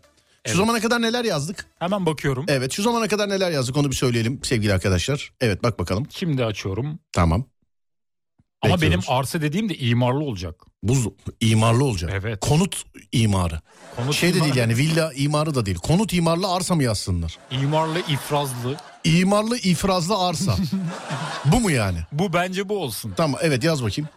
Şu zamana kadar neler yazdık? Hemen bakıyorum. Evet şu zamana kadar neler yazdık onu bir söyleyelim sevgili arkadaşlar. Evet bak bakalım. Şimdi açıyorum. Tamam. Ama Bekliyoruz. benim arsa dediğim de imarlı olacak. Buz imarlı olacak. Evet. Konut imarı. Konut şey de imar- değil yani villa imarı da değil. Konut imarlı arsa mı yazsınlar? İmarlı, ifrazlı. İmarlı ifrazlı arsa. bu mu yani? Bu bence bu olsun. Tamam evet yaz bakayım.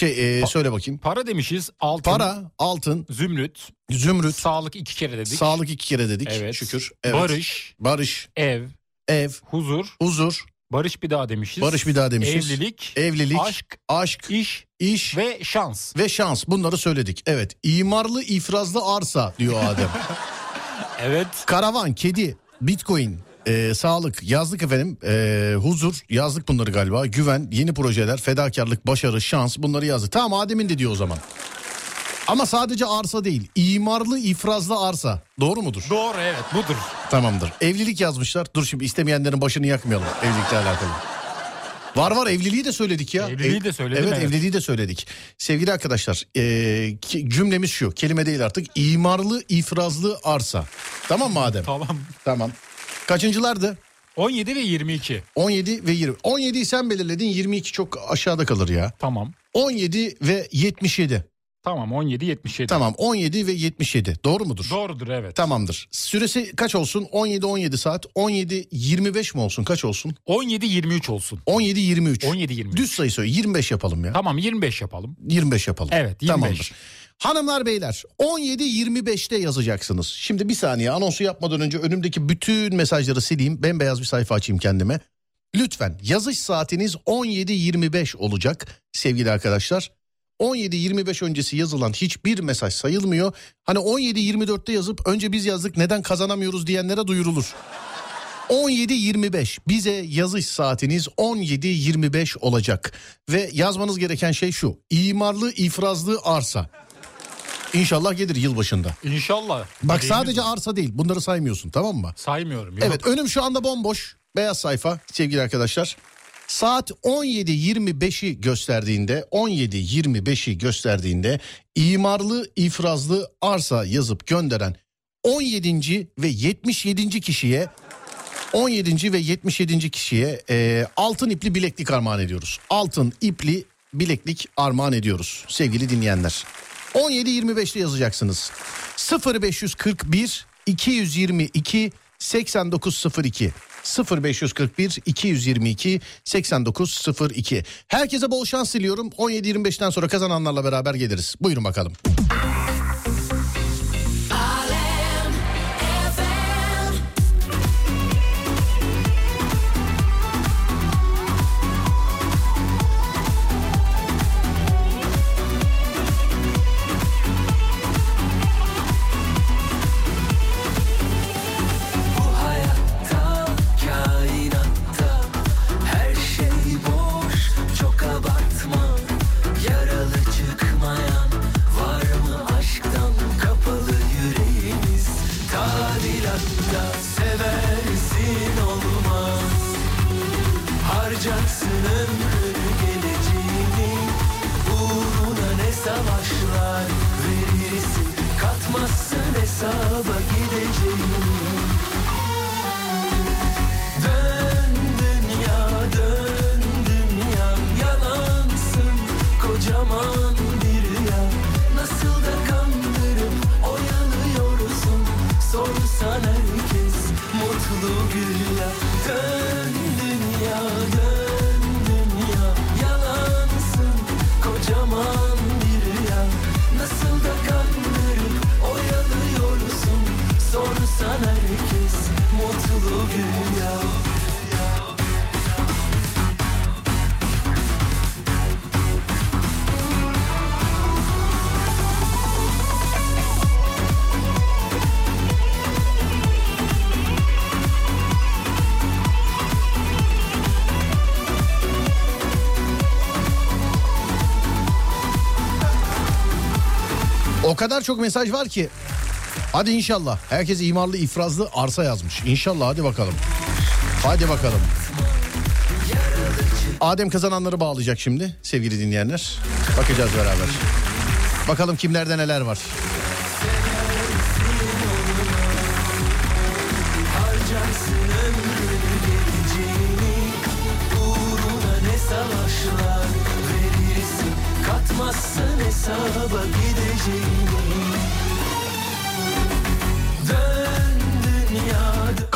Şey e, söyle bakayım. Para demişiz. Altın, Para, altın, zümrüt, zümrüt, sağlık iki kere dedik. sağlık iki kere dedik. Evet. Şükür. Evet. Barış, Barış, ev, ev, huzur, huzur, barış bir daha demişiz. barış bir daha demişiz. Evlilik, Evlilik, aşk, aşk, iş iş ve, ve şans. şans bunları söyledik. Evet. İmarlı ifrazlı arsa diyor Adem. Evet. Karavan, kedi, bitcoin, e, sağlık yazdık efendim. E, huzur yazdık bunları galiba. Güven, yeni projeler, fedakarlık, başarı, şans bunları yazdık. Tamam Adem'in de diyor o zaman. Ama sadece arsa değil. imarlı ifrazlı arsa. Doğru mudur? Doğru evet budur. Tamamdır. Evlilik yazmışlar. Dur şimdi istemeyenlerin başını yakmayalım evlilikle alakalı. Var var evliliği de söyledik ya. Evliliği de söyledim, Evet, evet. evliliği de söyledik. Sevgili arkadaşlar e, cümlemiz şu kelime değil artık. imarlı ifrazlı arsa. Tamam mı Adem? Tamam. Tamam. Kaçıncılardı? 17 ve 22. 17 ve 20. 17'yi sen belirledin 22 çok aşağıda kalır ya. Tamam. 17 ve 77. Tamam 17 77. Tamam 17 ve 77 doğru mudur? Doğrudur evet. Tamamdır. Süresi kaç olsun? 17-17 saat. 17-25 mi olsun? Kaç olsun? 17 23 olsun. 17-23. 17 23. Düz sayı söyle. 25 yapalım ya. Tamam 25 yapalım. 25 yapalım. Evet, 25. Tamamdır. Hanımlar beyler 17-25'te yazacaksınız. Şimdi bir saniye anonsu yapmadan önce önümdeki bütün mesajları sileyim. Bembeyaz bir sayfa açayım kendime. Lütfen yazış saatiniz 17-25 olacak sevgili arkadaşlar. 17-25 öncesi yazılan hiçbir mesaj sayılmıyor. Hani 17-24'te yazıp önce biz yazdık neden kazanamıyoruz diyenlere duyurulur. 17.25 bize yazış saatiniz 17.25 olacak ve yazmanız gereken şey şu imarlı ifrazlı arsa İnşallah gelir yılbaşında. İnşallah. Bak Dileğimiz sadece bu. arsa değil bunları saymıyorsun tamam mı? saymıyorum. Yok. Evet önüm şu anda bomboş beyaz sayfa sevgili arkadaşlar. Saat 17.25'i gösterdiğinde 17.25'i gösterdiğinde imarlı ifrazlı arsa yazıp gönderen 17. ve 77. kişiye 17. ve 77. kişiye e, altın ipli bileklik armağan ediyoruz. Altın ipli bileklik armağan ediyoruz sevgili dinleyenler. 17.25'te yazacaksınız. 0541 222 8902 0541 222 8902 Herkese bol şans diliyorum. 17.25'ten sonra kazananlarla beraber geliriz. Buyurun bakalım. Kadar çok mesaj var ki. Hadi inşallah. Herkes imarlı ifrazlı arsa yazmış. İnşallah hadi bakalım. Hadi bakalım. Adem kazananları bağlayacak şimdi sevgili dinleyenler. Bakacağız beraber. Bakalım kimlerde neler var.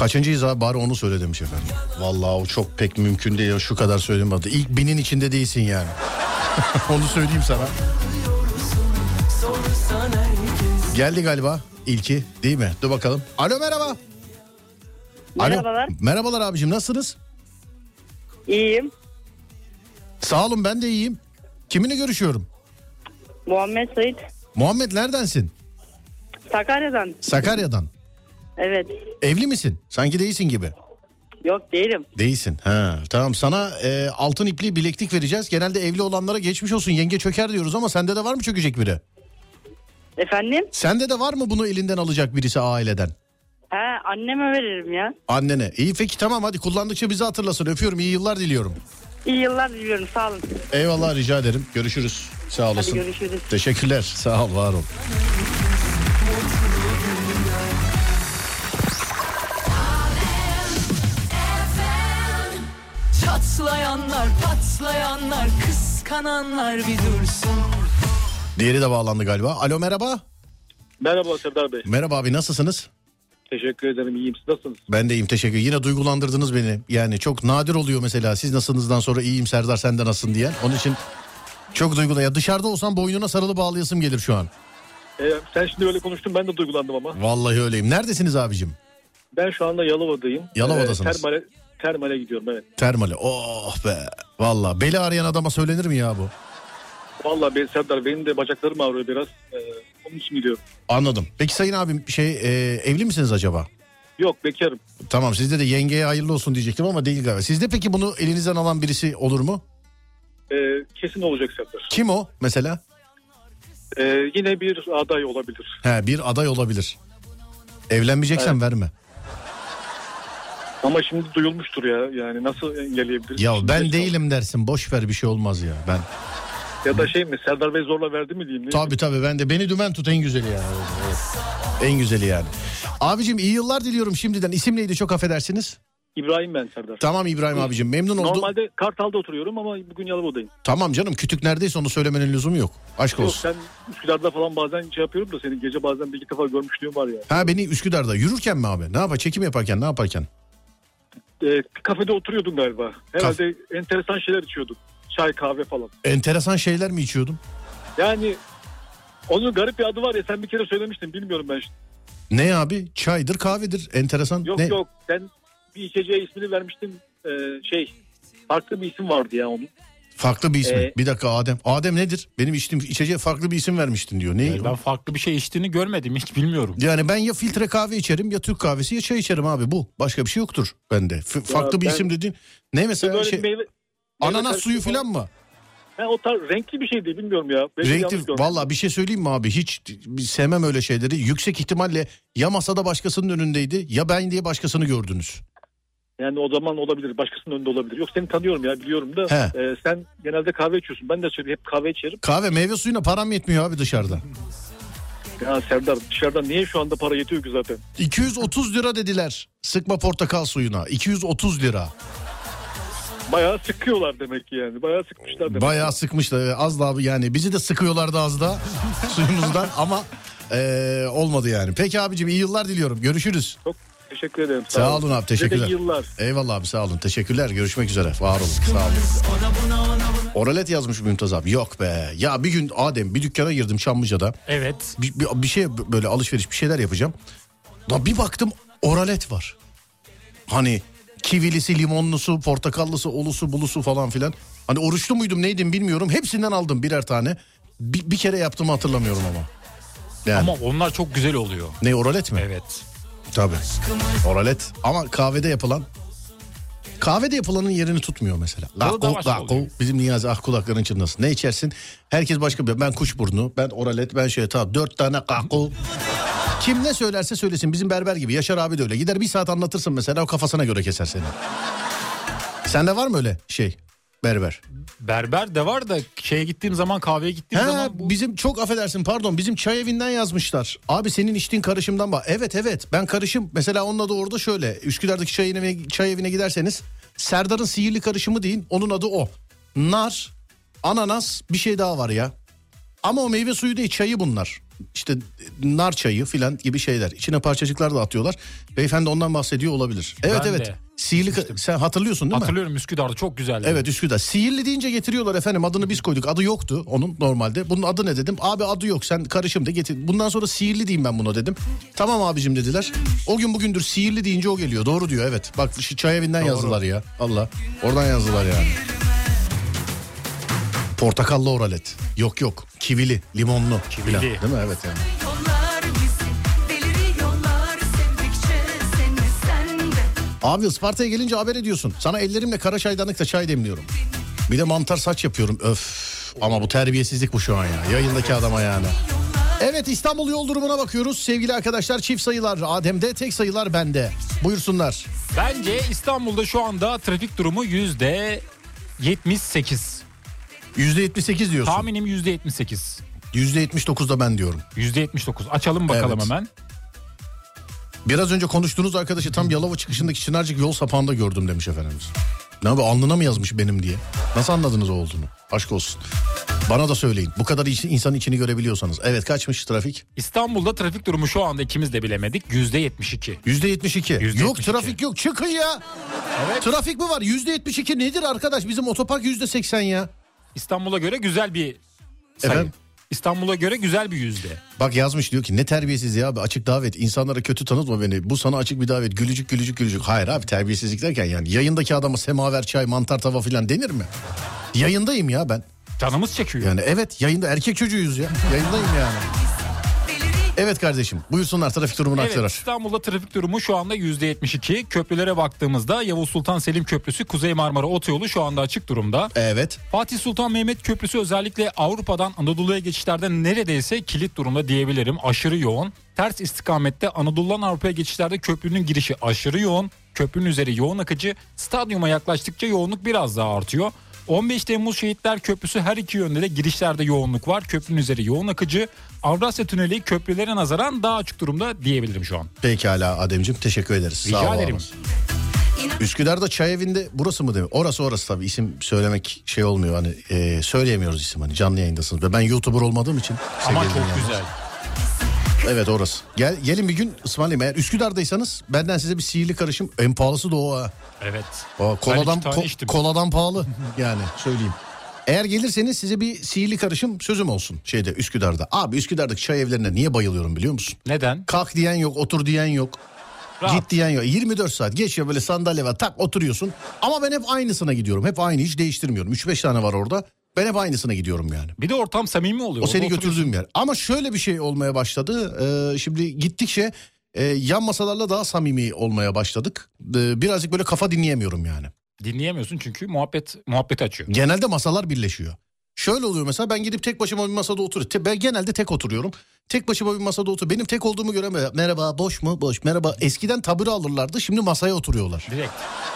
Kaçıncıyız abi bari onu söyle demiş efendim. Vallahi o çok pek mümkün değil şu kadar söylemedi. İlk binin içinde değilsin yani. onu söyleyeyim sana. Geldi galiba ilki değil mi? Dur bakalım. Alo merhaba. Merhabalar. Alo. Merhabalar abicim nasılsınız? İyiyim. Sağ olun ben de iyiyim. Kiminle görüşüyorum? Muhammed Sait. Muhammed neredensin? Sakarya'dan. Sakarya'dan. Evet. Evli misin? Sanki değilsin gibi. Yok değilim. Değilsin. Ha, tamam sana e, altın ipli bileklik vereceğiz. Genelde evli olanlara geçmiş olsun yenge çöker diyoruz ama sende de var mı çökecek biri? Efendim? Sende de var mı bunu elinden alacak birisi aileden? He anneme veririm ya. Annene. İyi peki tamam hadi kullandıkça bizi hatırlasın. Öpüyorum iyi yıllar diliyorum. İyi yıllar diliyorum sağ olun. Eyvallah rica ederim. Görüşürüz. Sağ olasın. Hadi görüşürüz. Teşekkürler. Sağ ol var ol. Çatlayanlar patlayanlar kıskananlar bir dursun Diğeri de bağlandı galiba. Alo merhaba. Merhaba Serdar Bey. Merhaba abi nasılsınız? Teşekkür ederim. İyiyim. Siz nasılsınız? Ben de iyiyim teşekkür Yine duygulandırdınız beni. Yani çok nadir oluyor mesela siz nasılsınızdan sonra iyiyim Serdar sen de nasılsın diyen. Onun için çok duygulu. Ya dışarıda olsam boynuna sarılı bağlayasım gelir şu an. Ee, sen şimdi öyle konuştun ben de duygulandım ama. Vallahi öyleyim. Neredesiniz abicim? Ben şu anda Yalova'dayım. Yalova'dasınız. Ee, termale, termale gidiyorum evet. Termale. Oh be. Vallahi beli arayan adama söylenir mi ya bu? Vallahi ben Serdar benim de bacaklarım ağrıyor biraz. Ee, onun için gidiyorum. Anladım. Peki sayın abim şey e, evli misiniz acaba? Yok bekarım. Tamam sizde de yengeye hayırlı olsun diyecektim ama değil galiba. Sizde peki bunu elinizden alan birisi olur mu? Ee, kesin olacak Serdar. Kim o mesela? Ee, yine bir aday olabilir. He bir aday olabilir. Evlenmeyeceksen verme. Ama şimdi duyulmuştur ya. Yani nasıl engelleyebiliriz? Ya Şimdi ben değilim dersin. Boş ver bir şey olmaz ya. Ben. Ya da şey mi Serdar Bey zorla verdi mi diyeyim? Tabii tabii ben de beni dümen tut en güzeli yani. Evet. En güzeli yani. Abicim iyi yıllar diliyorum şimdiden. İsim neydi çok affedersiniz. İbrahim ben Serdar. Tamam İbrahim abicim memnun oldum. Normalde Kartal'da oturuyorum ama bugün Yalova'dayım. Tamam canım kütük neredeyse onu söylemenin lüzumu yok. Aşk Yok olsun. sen Üsküdar'da falan bazen şey yapıyorum da seni gece bazen bir iki defa görmüşlüğüm var ya. Ha beni Üsküdar'da yürürken mi abi? Ne yapar? Çekim yaparken ne yaparken? Bir kafede oturuyordun galiba. Herhalde enteresan şeyler içiyordun. Çay kahve falan. Enteresan şeyler mi içiyordum? Yani onun garip bir adı var ya sen bir kere söylemiştin bilmiyorum ben. şimdi. Ne abi? Çaydır kahvedir. Enteresan. Yok ne? yok sen bir içeceğe ismini vermiştin Ee, şey farklı bir isim vardı ya onun. Farklı bir ismi. Ee, bir dakika Adem. Adem nedir? Benim içtiğim içeceğe farklı bir isim vermiştin diyor. Ne? Yani ben farklı bir şey içtiğini görmedim hiç bilmiyorum. Yani ben ya filtre kahve içerim ya Türk kahvesi ya çay içerim abi bu. Başka bir şey yoktur bende. F- farklı bir ben- isim dediğin ne mesela Böyle şey meyve, meyve ananas suyu falan mı? Ha, o tarz renkli bir şeydi bilmiyorum ya. Yanlış Renkli valla bir şey söyleyeyim mi abi hiç sevmem öyle şeyleri. Yüksek ihtimalle ya masada başkasının önündeydi ya ben diye başkasını gördünüz. Yani o zaman olabilir. Başkasının önünde olabilir. Yok seni tanıyorum ya biliyorum da. He. e, sen genelde kahve içiyorsun. Ben de söyleyeyim hep kahve içerim. Kahve meyve suyuna param yetmiyor abi dışarıda. Ya Serdar dışarıdan niye şu anda para yetiyor ki zaten? 230 lira dediler sıkma portakal suyuna 230 lira. Bayağı sıkıyorlar demek ki yani. Bayağı sıkmışlar demek. Bayağı sıkmışlar az daha yani bizi de sıkıyorlardı az daha suyumuzdan ama eee, olmadı yani. Peki abicim iyi yıllar diliyorum görüşürüz. Çok teşekkür ederim. Sağ olun abi, Size de teşekkürler. yıllar. Eyvallah abi sağ olun teşekkürler görüşmek üzere var olun sağ olun. Oralet yazmış Mümtaz abi yok be ya bir gün Adem bir dükkana girdim Çamlıca'da Evet. bir, bir, bir şey böyle alışveriş bir şeyler yapacağım. Da bir baktım oralet var. Hani kivilisi, limonlusu, portakallısı, olusu, bulusu falan filan. Hani oruçlu muydum neydim bilmiyorum. Hepsinden aldım birer tane. Bir, bir kere yaptığımı hatırlamıyorum ama. Yani. Ama onlar çok güzel oluyor. Ne oralet mi? Evet. Tabii. Oralet. Ama kahvede yapılan Kahvede yapılanın yerini tutmuyor mesela. Gakko. oluyor. Bizim Niyazi ah kulakların çınlasın. Ne içersin? Herkes başka bir. Ben kuşburnu, ben oralet, ben şey tamam. Dört tane gakko. Kim ne söylerse söylesin. Bizim berber gibi. Yaşar abi de öyle. Gider bir saat anlatırsın mesela o kafasına göre keser seni. Sende var mı öyle şey? Berber. Berber de var da şeye gittiğim zaman kahveye gittiğim He, zaman bu bizim çok affedersin pardon bizim çay evinden yazmışlar. Abi senin içtiğin karışımdan bak. Evet evet ben karışım mesela onun adı orada şöyle. Üsküdar'daki çay evine, çay evine giderseniz Serdar'ın sihirli karışımı deyin onun adı o. Nar, ananas bir şey daha var ya. Ama o meyve suyu değil çayı bunlar. İşte nar çayı filan gibi şeyler. İçine parçacıklar da atıyorlar. Beyefendi ondan bahsediyor olabilir. Evet Ben evet. de Sihirli ka- sen hatırlıyorsun değil mi? hatırlıyorum Üsküdar'da çok güzeldi. Evet Üsküdar. Sihirli deyince getiriyorlar efendim adını biz koyduk. Adı yoktu onun normalde. Bunun adı ne dedim? Abi adı yok sen karışım de getir. Bundan sonra sihirli diyeyim ben buna dedim. Tamam abicim dediler. O gün bugündür sihirli deyince o geliyor. Doğru diyor evet. Bak şu çay evinden yazdılar ya. Allah. Oradan yazdılar yani. Portakallı oralet. Yok yok. Kivili, limonlu. Kivili. Değil mi? Evet yani. Abi Isparta'ya gelince haber ediyorsun. Sana ellerimle kara çaydanlıkla çay demliyorum. Bir de mantar saç yapıyorum. Öf. Ama bu terbiyesizlik bu şu an ya. Yayındaki adama yani. Evet İstanbul yol durumuna bakıyoruz. Sevgili arkadaşlar çift sayılar Adem'de tek sayılar bende. Buyursunlar. Bence İstanbul'da şu anda trafik durumu yüzde 78. %78 diyorsun. Tahminim yüzde 78. %79'da ben diyorum. Yüzde 79. Açalım bakalım Evet. hemen. Biraz önce konuştuğunuz arkadaşı tam Yalova çıkışındaki Çınarcık yol sapağında gördüm demiş efendimiz. Ne abi alnına mı yazmış benim diye? Nasıl anladınız o olduğunu? Aşk olsun. Bana da söyleyin. Bu kadar iç- insanın içini görebiliyorsanız. Evet kaçmış trafik? İstanbul'da trafik durumu şu anda ikimiz de bilemedik. Yüzde 72. %72. %72. Yok trafik yok çıkın ya. Evet. Trafik mi var? %72 nedir arkadaş? Bizim otopark %80 ya. İstanbul'a göre güzel bir sayı. Efendim? İstanbul'a göre güzel bir yüzde. Bak yazmış diyor ki ne terbiyesiz ya abi açık davet. İnsanlara kötü tanıtma beni. Bu sana açık bir davet. Gülücük gülücük gülücük. Hayır abi terbiyesizlik derken yani yayındaki adama semaver çay mantar tava filan denir mi? Yayındayım ya ben. Canımız çekiyor. Yani evet yayında erkek çocuğuyuz ya. Yayındayım yani. Evet kardeşim buyursunlar trafik durumunu Evet aktarar. İstanbul'da trafik durumu şu anda %72. Köprülere baktığımızda Yavuz Sultan Selim Köprüsü Kuzey Marmara Otoyolu şu anda açık durumda. Evet. Fatih Sultan Mehmet Köprüsü özellikle Avrupa'dan Anadolu'ya geçişlerde neredeyse kilit durumda diyebilirim. Aşırı yoğun. Ters istikamette Anadolu'dan Avrupa'ya geçişlerde köprünün girişi aşırı yoğun. Köprünün üzeri yoğun akıcı. Stadyuma yaklaştıkça yoğunluk biraz daha artıyor. 15 Temmuz Şehitler Köprüsü her iki yönde de girişlerde yoğunluk var. Köprünün üzeri yoğun akıcı. Avrasya Tüneli köprülere nazaran daha açık durumda diyebilirim şu an. Pekala Ademciğim teşekkür ederiz. Rica Sağ ederim. Üsküdar'da çay evinde burası mı demek? Orası orası tabii isim söylemek şey olmuyor hani e, söyleyemiyoruz isim hani canlı yayındasınız. Ve ben YouTuber olmadığım için. Ama çok dinleyenler. güzel. Evet orası. Gel, gelin bir gün ısmarlayayım. Eğer Üsküdar'daysanız benden size bir sihirli karışım. En pahalısı da o ha. Evet. O koladan, ko- koladan pahalı yani söyleyeyim. Eğer gelirseniz size bir sihirli karışım sözüm olsun şeyde Üsküdar'da. Abi Üsküdar'daki çay evlerine niye bayılıyorum biliyor musun? Neden? Kalk diyen yok, otur diyen yok. Rahat. Git diyen yok. 24 saat geçiyor böyle sandalye var tak oturuyorsun. Ama ben hep aynısına gidiyorum. Hep aynı hiç değiştirmiyorum. 3-5 tane var orada. Ben hep aynısına gidiyorum yani. Bir de ortam samimi oluyor. O seni götürdüğüm yer. Ama şöyle bir şey olmaya başladı. Ee, şimdi gittikçe e, yan masalarla daha samimi olmaya başladık. Ee, birazcık böyle kafa dinleyemiyorum yani. Dinleyemiyorsun çünkü muhabbet muhabbeti açıyor. Genelde masalar birleşiyor. Şöyle oluyor mesela ben gidip tek başıma bir masada oturuyorum. Ben genelde tek oturuyorum. Tek başıma bir masada otur. Benim tek olduğumu göre merhaba boş mu? Boş. Merhaba. Eskiden tabure alırlardı. Şimdi masaya oturuyorlar. Direkt.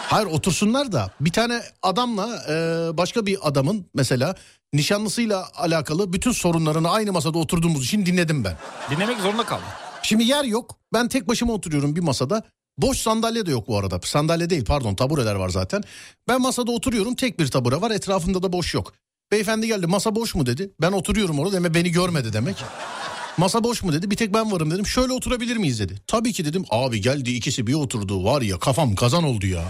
Hayır otursunlar da bir tane adamla e, başka bir adamın mesela nişanlısıyla alakalı bütün sorunlarını aynı masada oturduğumuz için dinledim ben. Dinlemek zorunda kaldım. Şimdi yer yok. Ben tek başıma oturuyorum bir masada. Boş sandalye de yok bu arada. Sandalye değil pardon tabureler var zaten. Ben masada oturuyorum tek bir tabure var etrafında da boş yok. Beyefendi geldi masa boş mu dedi. Ben oturuyorum orada demek beni görmedi demek. Masa boş mu dedi bir tek ben varım dedim. Şöyle oturabilir miyiz dedi. Tabii ki dedim abi geldi ikisi bir oturdu var ya kafam kazan oldu ya.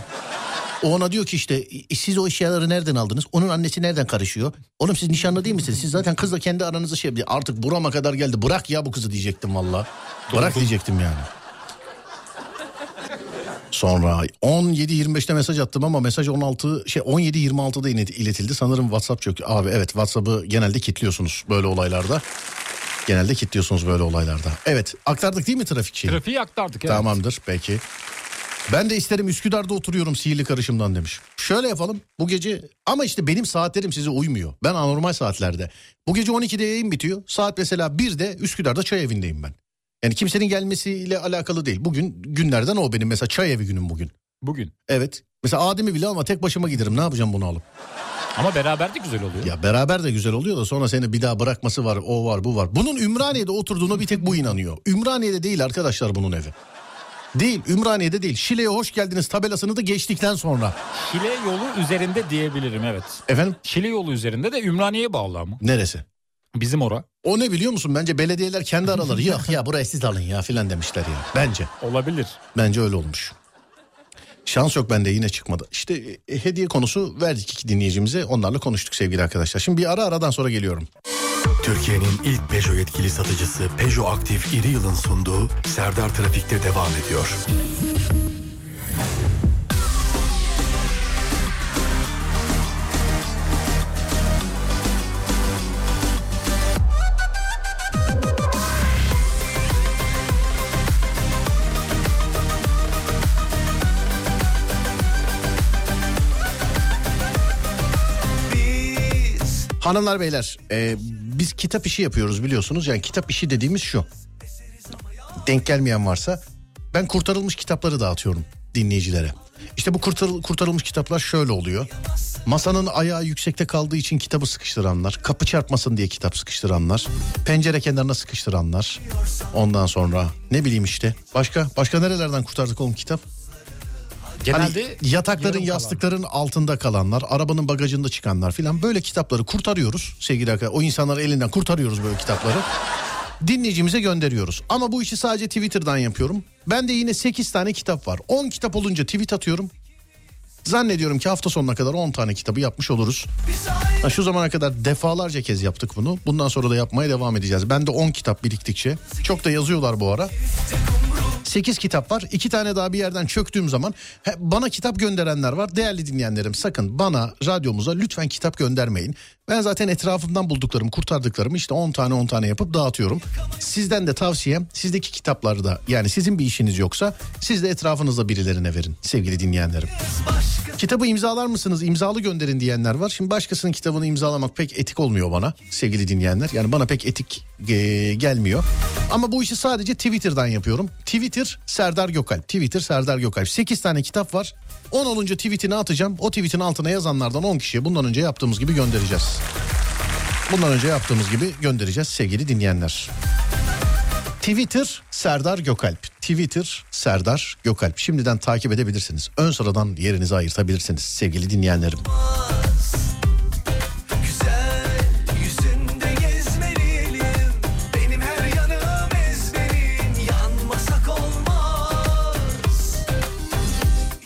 O ona diyor ki işte "E, siz o eşyaları nereden aldınız? Onun annesi nereden karışıyor? Oğlum siz nişanlı değil misiniz? Siz zaten kızla kendi aranızı şey Artık burama kadar geldi. Bırak ya bu kızı diyecektim valla. Bırak diyecektim yani. Sonra 17.25'te mesaj attım ama mesaj 16 şey 17.26'da ilet- iletildi. Sanırım WhatsApp çöktü. Abi evet WhatsApp'ı genelde kilitliyorsunuz böyle olaylarda. Genelde kilitliyorsunuz böyle olaylarda. Evet aktardık değil mi trafik şeyi? Trafiği aktardık. Evet. Tamamdır peki. Ben de isterim Üsküdar'da oturuyorum sihirli karışımdan demiş. Şöyle yapalım bu gece ama işte benim saatlerim size uymuyor. Ben anormal saatlerde. Bu gece 12'de yayın bitiyor. Saat mesela 1'de Üsküdar'da çay evindeyim ben. Yani kimsenin gelmesiyle alakalı değil. Bugün günlerden o benim mesela çay evi günüm bugün. Bugün. Evet. Mesela Adem'i bile ama tek başıma giderim. Ne yapacağım bunu alıp? Ama beraber de güzel oluyor. Ya beraber de güzel oluyor da sonra seni bir daha bırakması var. O var bu var. Bunun Ümraniye'de oturduğuna bir tek bu inanıyor. Ümraniye'de değil arkadaşlar bunun evi. Değil Ümraniye'de değil. Şile'ye hoş geldiniz tabelasını da geçtikten sonra. Şile yolu üzerinde diyebilirim evet. Efendim Şile yolu üzerinde de Ümraniye'ye bağlı ama. neresi? Bizim ora. O ne biliyor musun? Bence belediyeler kendi araları yok ya burayı siz alın ya filan demişler ya. Bence. Olabilir. Bence öyle olmuş. Şans yok bende yine çıkmadı. İşte e, hediye konusu verdik iki dinleyicimize. Onlarla konuştuk sevgili arkadaşlar. Şimdi bir ara aradan sonra geliyorum. Türkiye'nin ilk Peugeot yetkili satıcısı Peugeot Aktif İri Yıl'ın sunduğu Serdar Trafik'te devam ediyor. Hanımlar beyler e, biz kitap işi yapıyoruz biliyorsunuz. Yani kitap işi dediğimiz şu. Denk gelmeyen varsa ben kurtarılmış kitapları dağıtıyorum dinleyicilere. İşte bu kurtar- kurtarılmış kitaplar şöyle oluyor. Masanın ayağı yüksekte kaldığı için kitabı sıkıştıranlar, kapı çarpmasın diye kitap sıkıştıranlar, pencere kenarına sıkıştıranlar. Ondan sonra ne bileyim işte başka başka nerelerden kurtardık oğlum kitap? Genelde Hani yatakların yarım kalan. yastıkların altında kalanlar, arabanın bagajında çıkanlar filan böyle kitapları kurtarıyoruz sevgili arkadaşlar. O insanları elinden kurtarıyoruz böyle kitapları. Dinleyicimize gönderiyoruz. Ama bu işi sadece Twitter'dan yapıyorum. Ben de yine 8 tane kitap var. 10 kitap olunca tweet atıyorum. Zannediyorum ki hafta sonuna kadar 10 tane kitabı yapmış oluruz. Ha, şu zamana kadar defalarca kez yaptık bunu. Bundan sonra da yapmaya devam edeceğiz. Ben de 10 kitap biriktikçe. Çok da yazıyorlar bu ara. 8 kitap var. 2 tane daha bir yerden çöktüğüm zaman bana kitap gönderenler var. Değerli dinleyenlerim sakın bana radyomuza lütfen kitap göndermeyin. Ben zaten etrafımdan bulduklarımı kurtardıklarımı işte 10 tane 10 tane yapıp dağıtıyorum. Sizden de tavsiyem sizdeki kitapları da yani sizin bir işiniz yoksa siz de etrafınızda birilerine verin sevgili dinleyenlerim. Kitabı imzalar mısınız? İmzalı gönderin diyenler var. Şimdi başkasının kitabını imzalamak pek etik olmuyor bana sevgili dinleyenler. Yani bana pek etik e, gelmiyor. Ama bu işi sadece Twitter'dan yapıyorum. Twitter Serdar Gökalp. Twitter Serdar Gökalp. 8 tane kitap var. 10 olunca tweetini atacağım. O tweetin altına yazanlardan 10 kişiye bundan önce yaptığımız gibi göndereceğiz. Bundan önce yaptığımız gibi göndereceğiz sevgili dinleyenler. Twitter Serdar Gökalp. Twitter Serdar Gökalp. Şimdiden takip edebilirsiniz. Ön sıradan yerinizi ayırtabilirsiniz sevgili dinleyenlerim.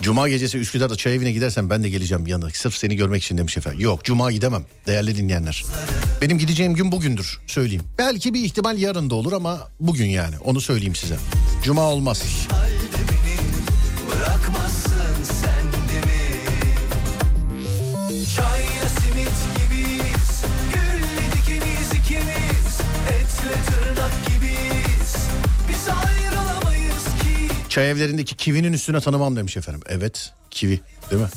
Cuma gecesi Üsküdar'da çay evine gidersen ben de geleceğim yanına. Sırf seni görmek için demiş efendim. Yok cuma gidemem değerli dinleyenler. Benim gideceğim gün bugündür söyleyeyim. Belki bir ihtimal yarın da olur ama bugün yani onu söyleyeyim size. Cuma olmaz. Bırakmazsın sen Çay evlerindeki kivinin üstüne tanımam demiş efendim. Evet kivi değil mi?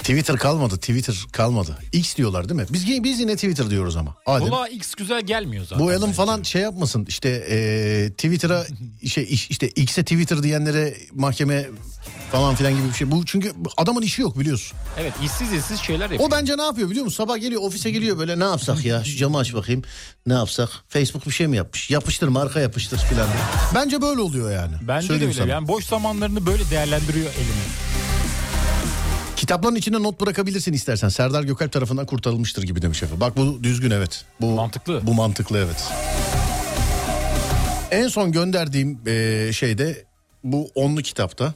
Twitter kalmadı Twitter kalmadı. X diyorlar değil mi? Biz, biz yine Twitter diyoruz ama. Adem. Kulağa X güzel gelmiyor zaten. Bu bence. falan şey yapmasın işte e, Twitter'a şey iş- işte X'e Twitter diyenlere mahkeme falan filan gibi bir şey. Bu çünkü adamın işi yok biliyorsun. Evet işsiz işsiz şeyler yapıyor. O bence ne yapıyor biliyor musun? Sabah geliyor ofise geliyor böyle ne yapsak ya şu camı aç bakayım. Ne yapsak? Facebook bir şey mi yapmış? Yapıştır marka yapıştır filan. Bence böyle oluyor yani. Bence de Söyleyeyim öyle. sana. Yani boş zamanlarını böyle değerlendiriyor elini. Kitapların içine not bırakabilirsin istersen. Serdar Gökalp tarafından kurtarılmıştır gibi demiş efendim. Bak bu düzgün evet. Bu Mantıklı. Bu mantıklı evet. En son gönderdiğim eee, şeyde bu onlu kitapta.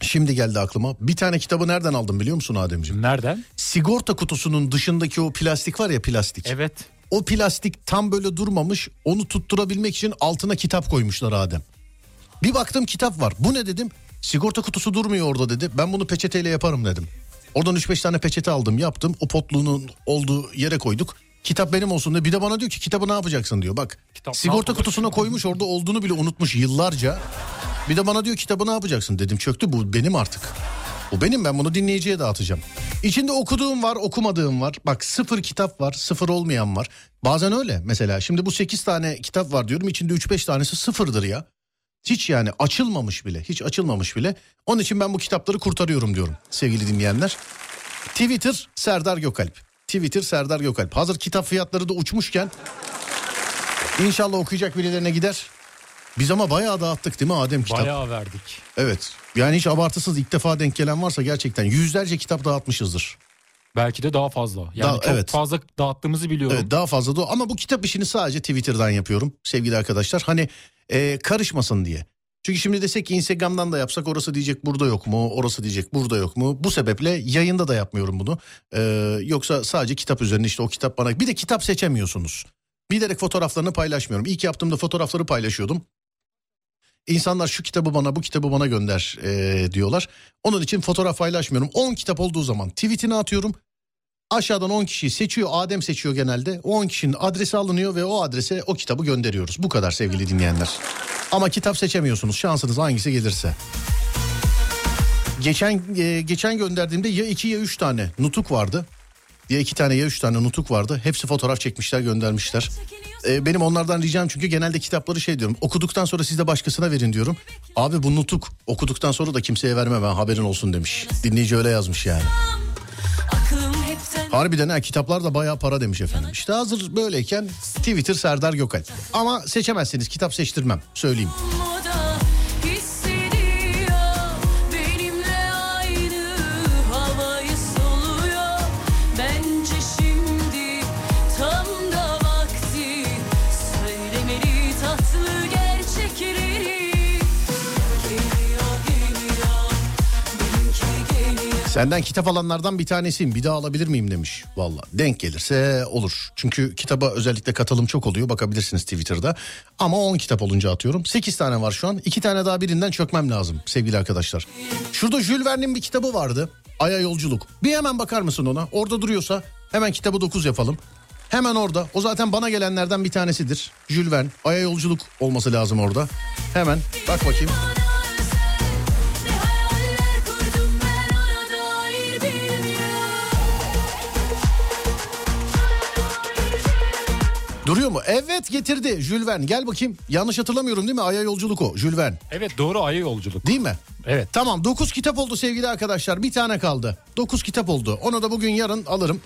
Şimdi geldi aklıma. Bir tane kitabı nereden aldım biliyor musun Ademciğim? Nereden? Sigorta kutusunun dışındaki o plastik var ya plastik. Evet. O plastik tam böyle durmamış. Onu tutturabilmek için altına kitap koymuşlar Adem. Bir baktım kitap var. Bu ne dedim? Sigorta kutusu durmuyor orada dedi. Ben bunu peçeteyle yaparım dedim. Oradan 3-5 tane peçete aldım yaptım. O potluğunun olduğu yere koyduk. Kitap benim olsun diye. Bir de bana diyor ki kitabı ne yapacaksın diyor. Bak Kitap sigorta kutusuna koymuş orada olduğunu bile unutmuş yıllarca. Bir de bana diyor kitabı ne yapacaksın dedim. Çöktü bu benim artık. Bu benim ben bunu dinleyiciye dağıtacağım. İçinde okuduğum var okumadığım var. Bak sıfır kitap var sıfır olmayan var. Bazen öyle mesela şimdi bu 8 tane kitap var diyorum içinde 3-5 tanesi sıfırdır ya. Hiç yani açılmamış bile hiç açılmamış bile. Onun için ben bu kitapları kurtarıyorum diyorum sevgili dinleyenler. Twitter Serdar Gökalp. Twitter Serdar Gökalp. Hazır kitap fiyatları da uçmuşken inşallah okuyacak birilerine gider. Biz ama bayağı dağıttık değil mi Adem kitap? Bayağı verdik. Evet. Yani hiç abartısız ilk defa denk gelen varsa gerçekten yüzlerce kitap dağıtmışızdır. Belki de daha fazla. Yani Daha- çok evet. fazla dağıttığımızı biliyorum. Evet daha fazla da ama bu kitap işini sadece Twitter'dan yapıyorum sevgili arkadaşlar. Hani e, karışmasın diye. Çünkü şimdi desek ki Instagram'dan da yapsak orası diyecek burada yok mu, orası diyecek burada yok mu. Bu sebeple yayında da yapmıyorum bunu. Ee, yoksa sadece kitap üzerine işte o kitap bana... Bir de kitap seçemiyorsunuz. Bilerek fotoğraflarını paylaşmıyorum. İlk yaptığımda fotoğrafları paylaşıyordum. İnsanlar şu kitabı bana bu kitabı bana gönder ee, diyorlar. Onun için fotoğraf paylaşmıyorum. 10 kitap olduğu zaman tweetini atıyorum. Aşağıdan 10 kişiyi seçiyor. Adem seçiyor genelde. O 10 kişinin adresi alınıyor ve o adrese o kitabı gönderiyoruz. Bu kadar sevgili dinleyenler. Ama kitap seçemiyorsunuz. Şansınız hangisi gelirse. Geçen e, geçen gönderdiğimde ya iki ya üç tane nutuk vardı. Ya iki tane ya üç tane nutuk vardı. Hepsi fotoğraf çekmişler göndermişler. E, benim onlardan ricam çünkü genelde kitapları şey diyorum. Okuduktan sonra siz de başkasına verin diyorum. Abi bu nutuk okuduktan sonra da kimseye verme ben haberin olsun demiş. Dinleyici öyle yazmış yani. Harbiden ha kitaplar da bayağı para demiş efendim. İşte hazır böyleyken Twitter Serdar Gökalp. Ama seçemezsiniz kitap seçtirmem söyleyeyim. Senden kitap alanlardan bir tanesiyim bir daha alabilir miyim demiş. Valla denk gelirse olur. Çünkü kitaba özellikle katılım çok oluyor bakabilirsiniz Twitter'da. Ama 10 kitap olunca atıyorum. 8 tane var şu an. 2 tane daha birinden çökmem lazım sevgili arkadaşlar. Şurada Jules Verne'in bir kitabı vardı. Aya Yolculuk. Bir hemen bakar mısın ona? Orada duruyorsa hemen kitabı 9 yapalım. Hemen orada. O zaten bana gelenlerden bir tanesidir. Jules Verne. Aya Yolculuk olması lazım orada. Hemen bak bakayım. Duruyor mu? Evet getirdi Jules Verne. Gel bakayım. Yanlış hatırlamıyorum değil mi? Aya Yolculuk o. Jules Verne. Evet doğru ayı yolculuk. Değil mi? Evet. Tamam 9 kitap oldu sevgili arkadaşlar. Bir tane kaldı. 9 kitap oldu. Onu da bugün yarın alırım.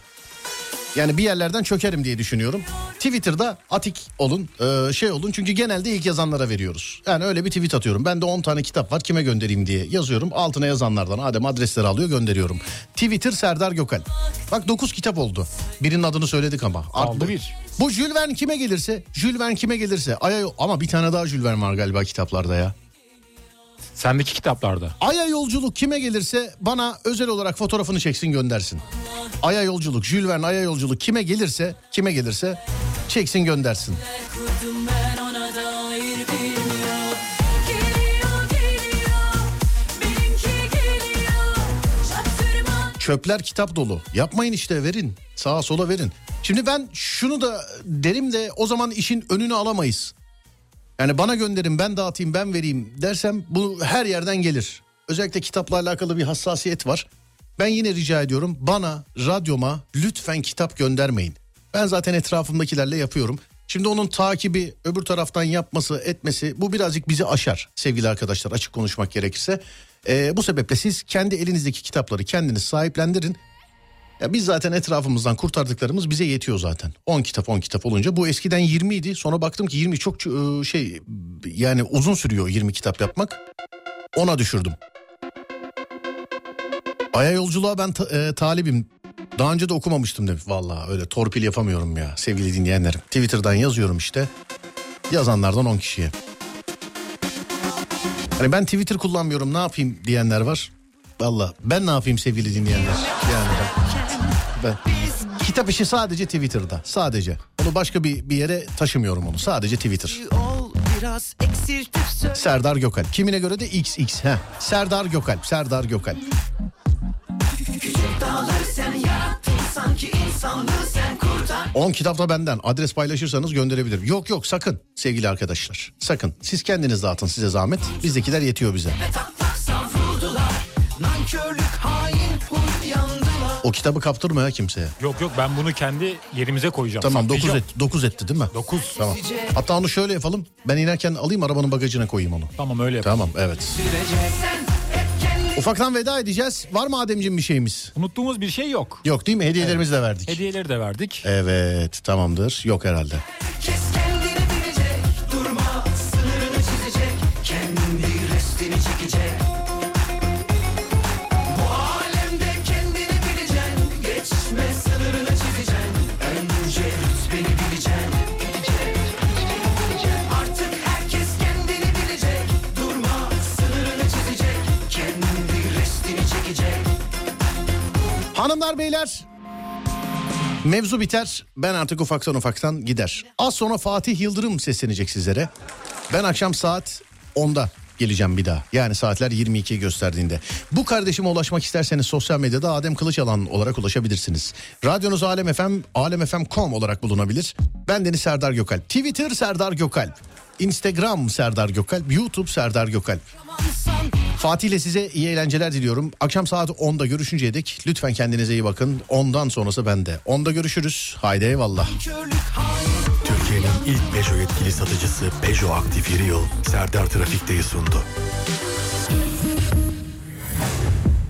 Yani bir yerlerden çökerim diye düşünüyorum. Twitter'da atik olun, e, şey olun. Çünkü genelde ilk yazanlara veriyoruz. Yani öyle bir tweet atıyorum. Ben de 10 tane kitap var kime göndereyim diye yazıyorum. Altına yazanlardan Adem adresleri alıyor gönderiyorum. Twitter Serdar Gökal. Bak 9 kitap oldu. Birinin adını söyledik ama. Aldı bir. Bu Jules Verne kime gelirse, Jules Verne kime gelirse. Aya, ama bir tane daha Jules Verne var galiba kitaplarda ya. Sendeki kitaplarda. Aya yolculuk kime gelirse bana özel olarak fotoğrafını çeksin göndersin. Aya yolculuk, Jules Verne Aya yolculuk kime gelirse, kime gelirse çeksin göndersin. kurdum ben ona dair bilmiyorum Çöpler kitap dolu. Yapmayın işte verin. Sağa sola verin. Şimdi ben şunu da derim de o zaman işin önünü alamayız. Yani bana gönderin ben dağıtayım ben vereyim dersem bu her yerden gelir. Özellikle kitapla alakalı bir hassasiyet var. Ben yine rica ediyorum bana radyoma lütfen kitap göndermeyin. Ben zaten etrafımdakilerle yapıyorum. Şimdi onun takibi öbür taraftan yapması etmesi bu birazcık bizi aşar sevgili arkadaşlar açık konuşmak gerekirse. Ee, bu sebeple siz kendi elinizdeki kitapları kendiniz sahiplendirin. Ya biz zaten etrafımızdan kurtardıklarımız bize yetiyor zaten. 10 kitap 10 kitap olunca bu eskiden 20 idi. Sonra baktım ki 20 çok e, şey yani uzun sürüyor 20 kitap yapmak. Ona düşürdüm. Aya yolculuğa ben ta- e, talibim. Daha önce de okumamıştım demiş. Vallahi öyle torpil yapamıyorum ya sevgili dinleyenlerim. Twitter'dan yazıyorum işte. Yazanlardan 10 kişiye. Hani ben Twitter kullanmıyorum ne yapayım diyenler var. Valla ben ne yapayım sevgili dinleyenler. Yani ben, ben. Kitap işi sadece Twitter'da sadece. Onu başka bir, bir yere taşımıyorum onu sadece Twitter. Serdar Gökalp. Kimine göre de XX. Heh. Serdar Gökalp. Serdar Gökalp. Küçük dağları sen yarattın sanki insanlığı sen 10 kitap da benden. Adres paylaşırsanız gönderebilirim. Yok yok sakın sevgili arkadaşlar. Sakın. Siz kendiniz dağıtın size zahmet. Bizdekiler yetiyor bize. O kitabı kaptırma ya kimseye. Yok yok ben bunu kendi yerimize koyacağım. Tamam 9 Saklayacağım. etti. 9 etti değil mi? 9. Tamam. Hatta onu şöyle yapalım. Ben inerken alayım arabanın bagajına koyayım onu. Tamam öyle yapalım. Tamam evet. Ufaktan veda edeceğiz. Var mı Ademciğim bir şeyimiz? Unuttuğumuz bir şey yok. Yok değil mi? Hediyelerimizi de verdik. Hediyeleri de verdik. Evet tamamdır. Yok herhalde. Herkes Hanımlar beyler mevzu biter. Ben artık ufaktan ufaktan gider. Az sonra Fatih Yıldırım seslenecek sizlere. Ben akşam saat 10'da geleceğim bir daha. Yani saatler 22'yi gösterdiğinde. Bu kardeşime ulaşmak isterseniz sosyal medyada Adem Kılıçalan olarak ulaşabilirsiniz. Radyonuz Alem FM, alemfm.com olarak bulunabilir. Ben Deniz Serdar Gökalp. Twitter Serdar Gökalp. Instagram Serdar Gökalp. YouTube Serdar Gökalp. Fatih ile size iyi eğlenceler diliyorum. Akşam saat 10'da görüşünceye dek lütfen kendinize iyi bakın. Ondan sonrası bende. 10'da görüşürüz. Haydi eyvallah. Türkiye'nin ilk Peugeot yetkili satıcısı Peugeot Aktif Yeri Yıl Serdar Trafik'teyi sundu.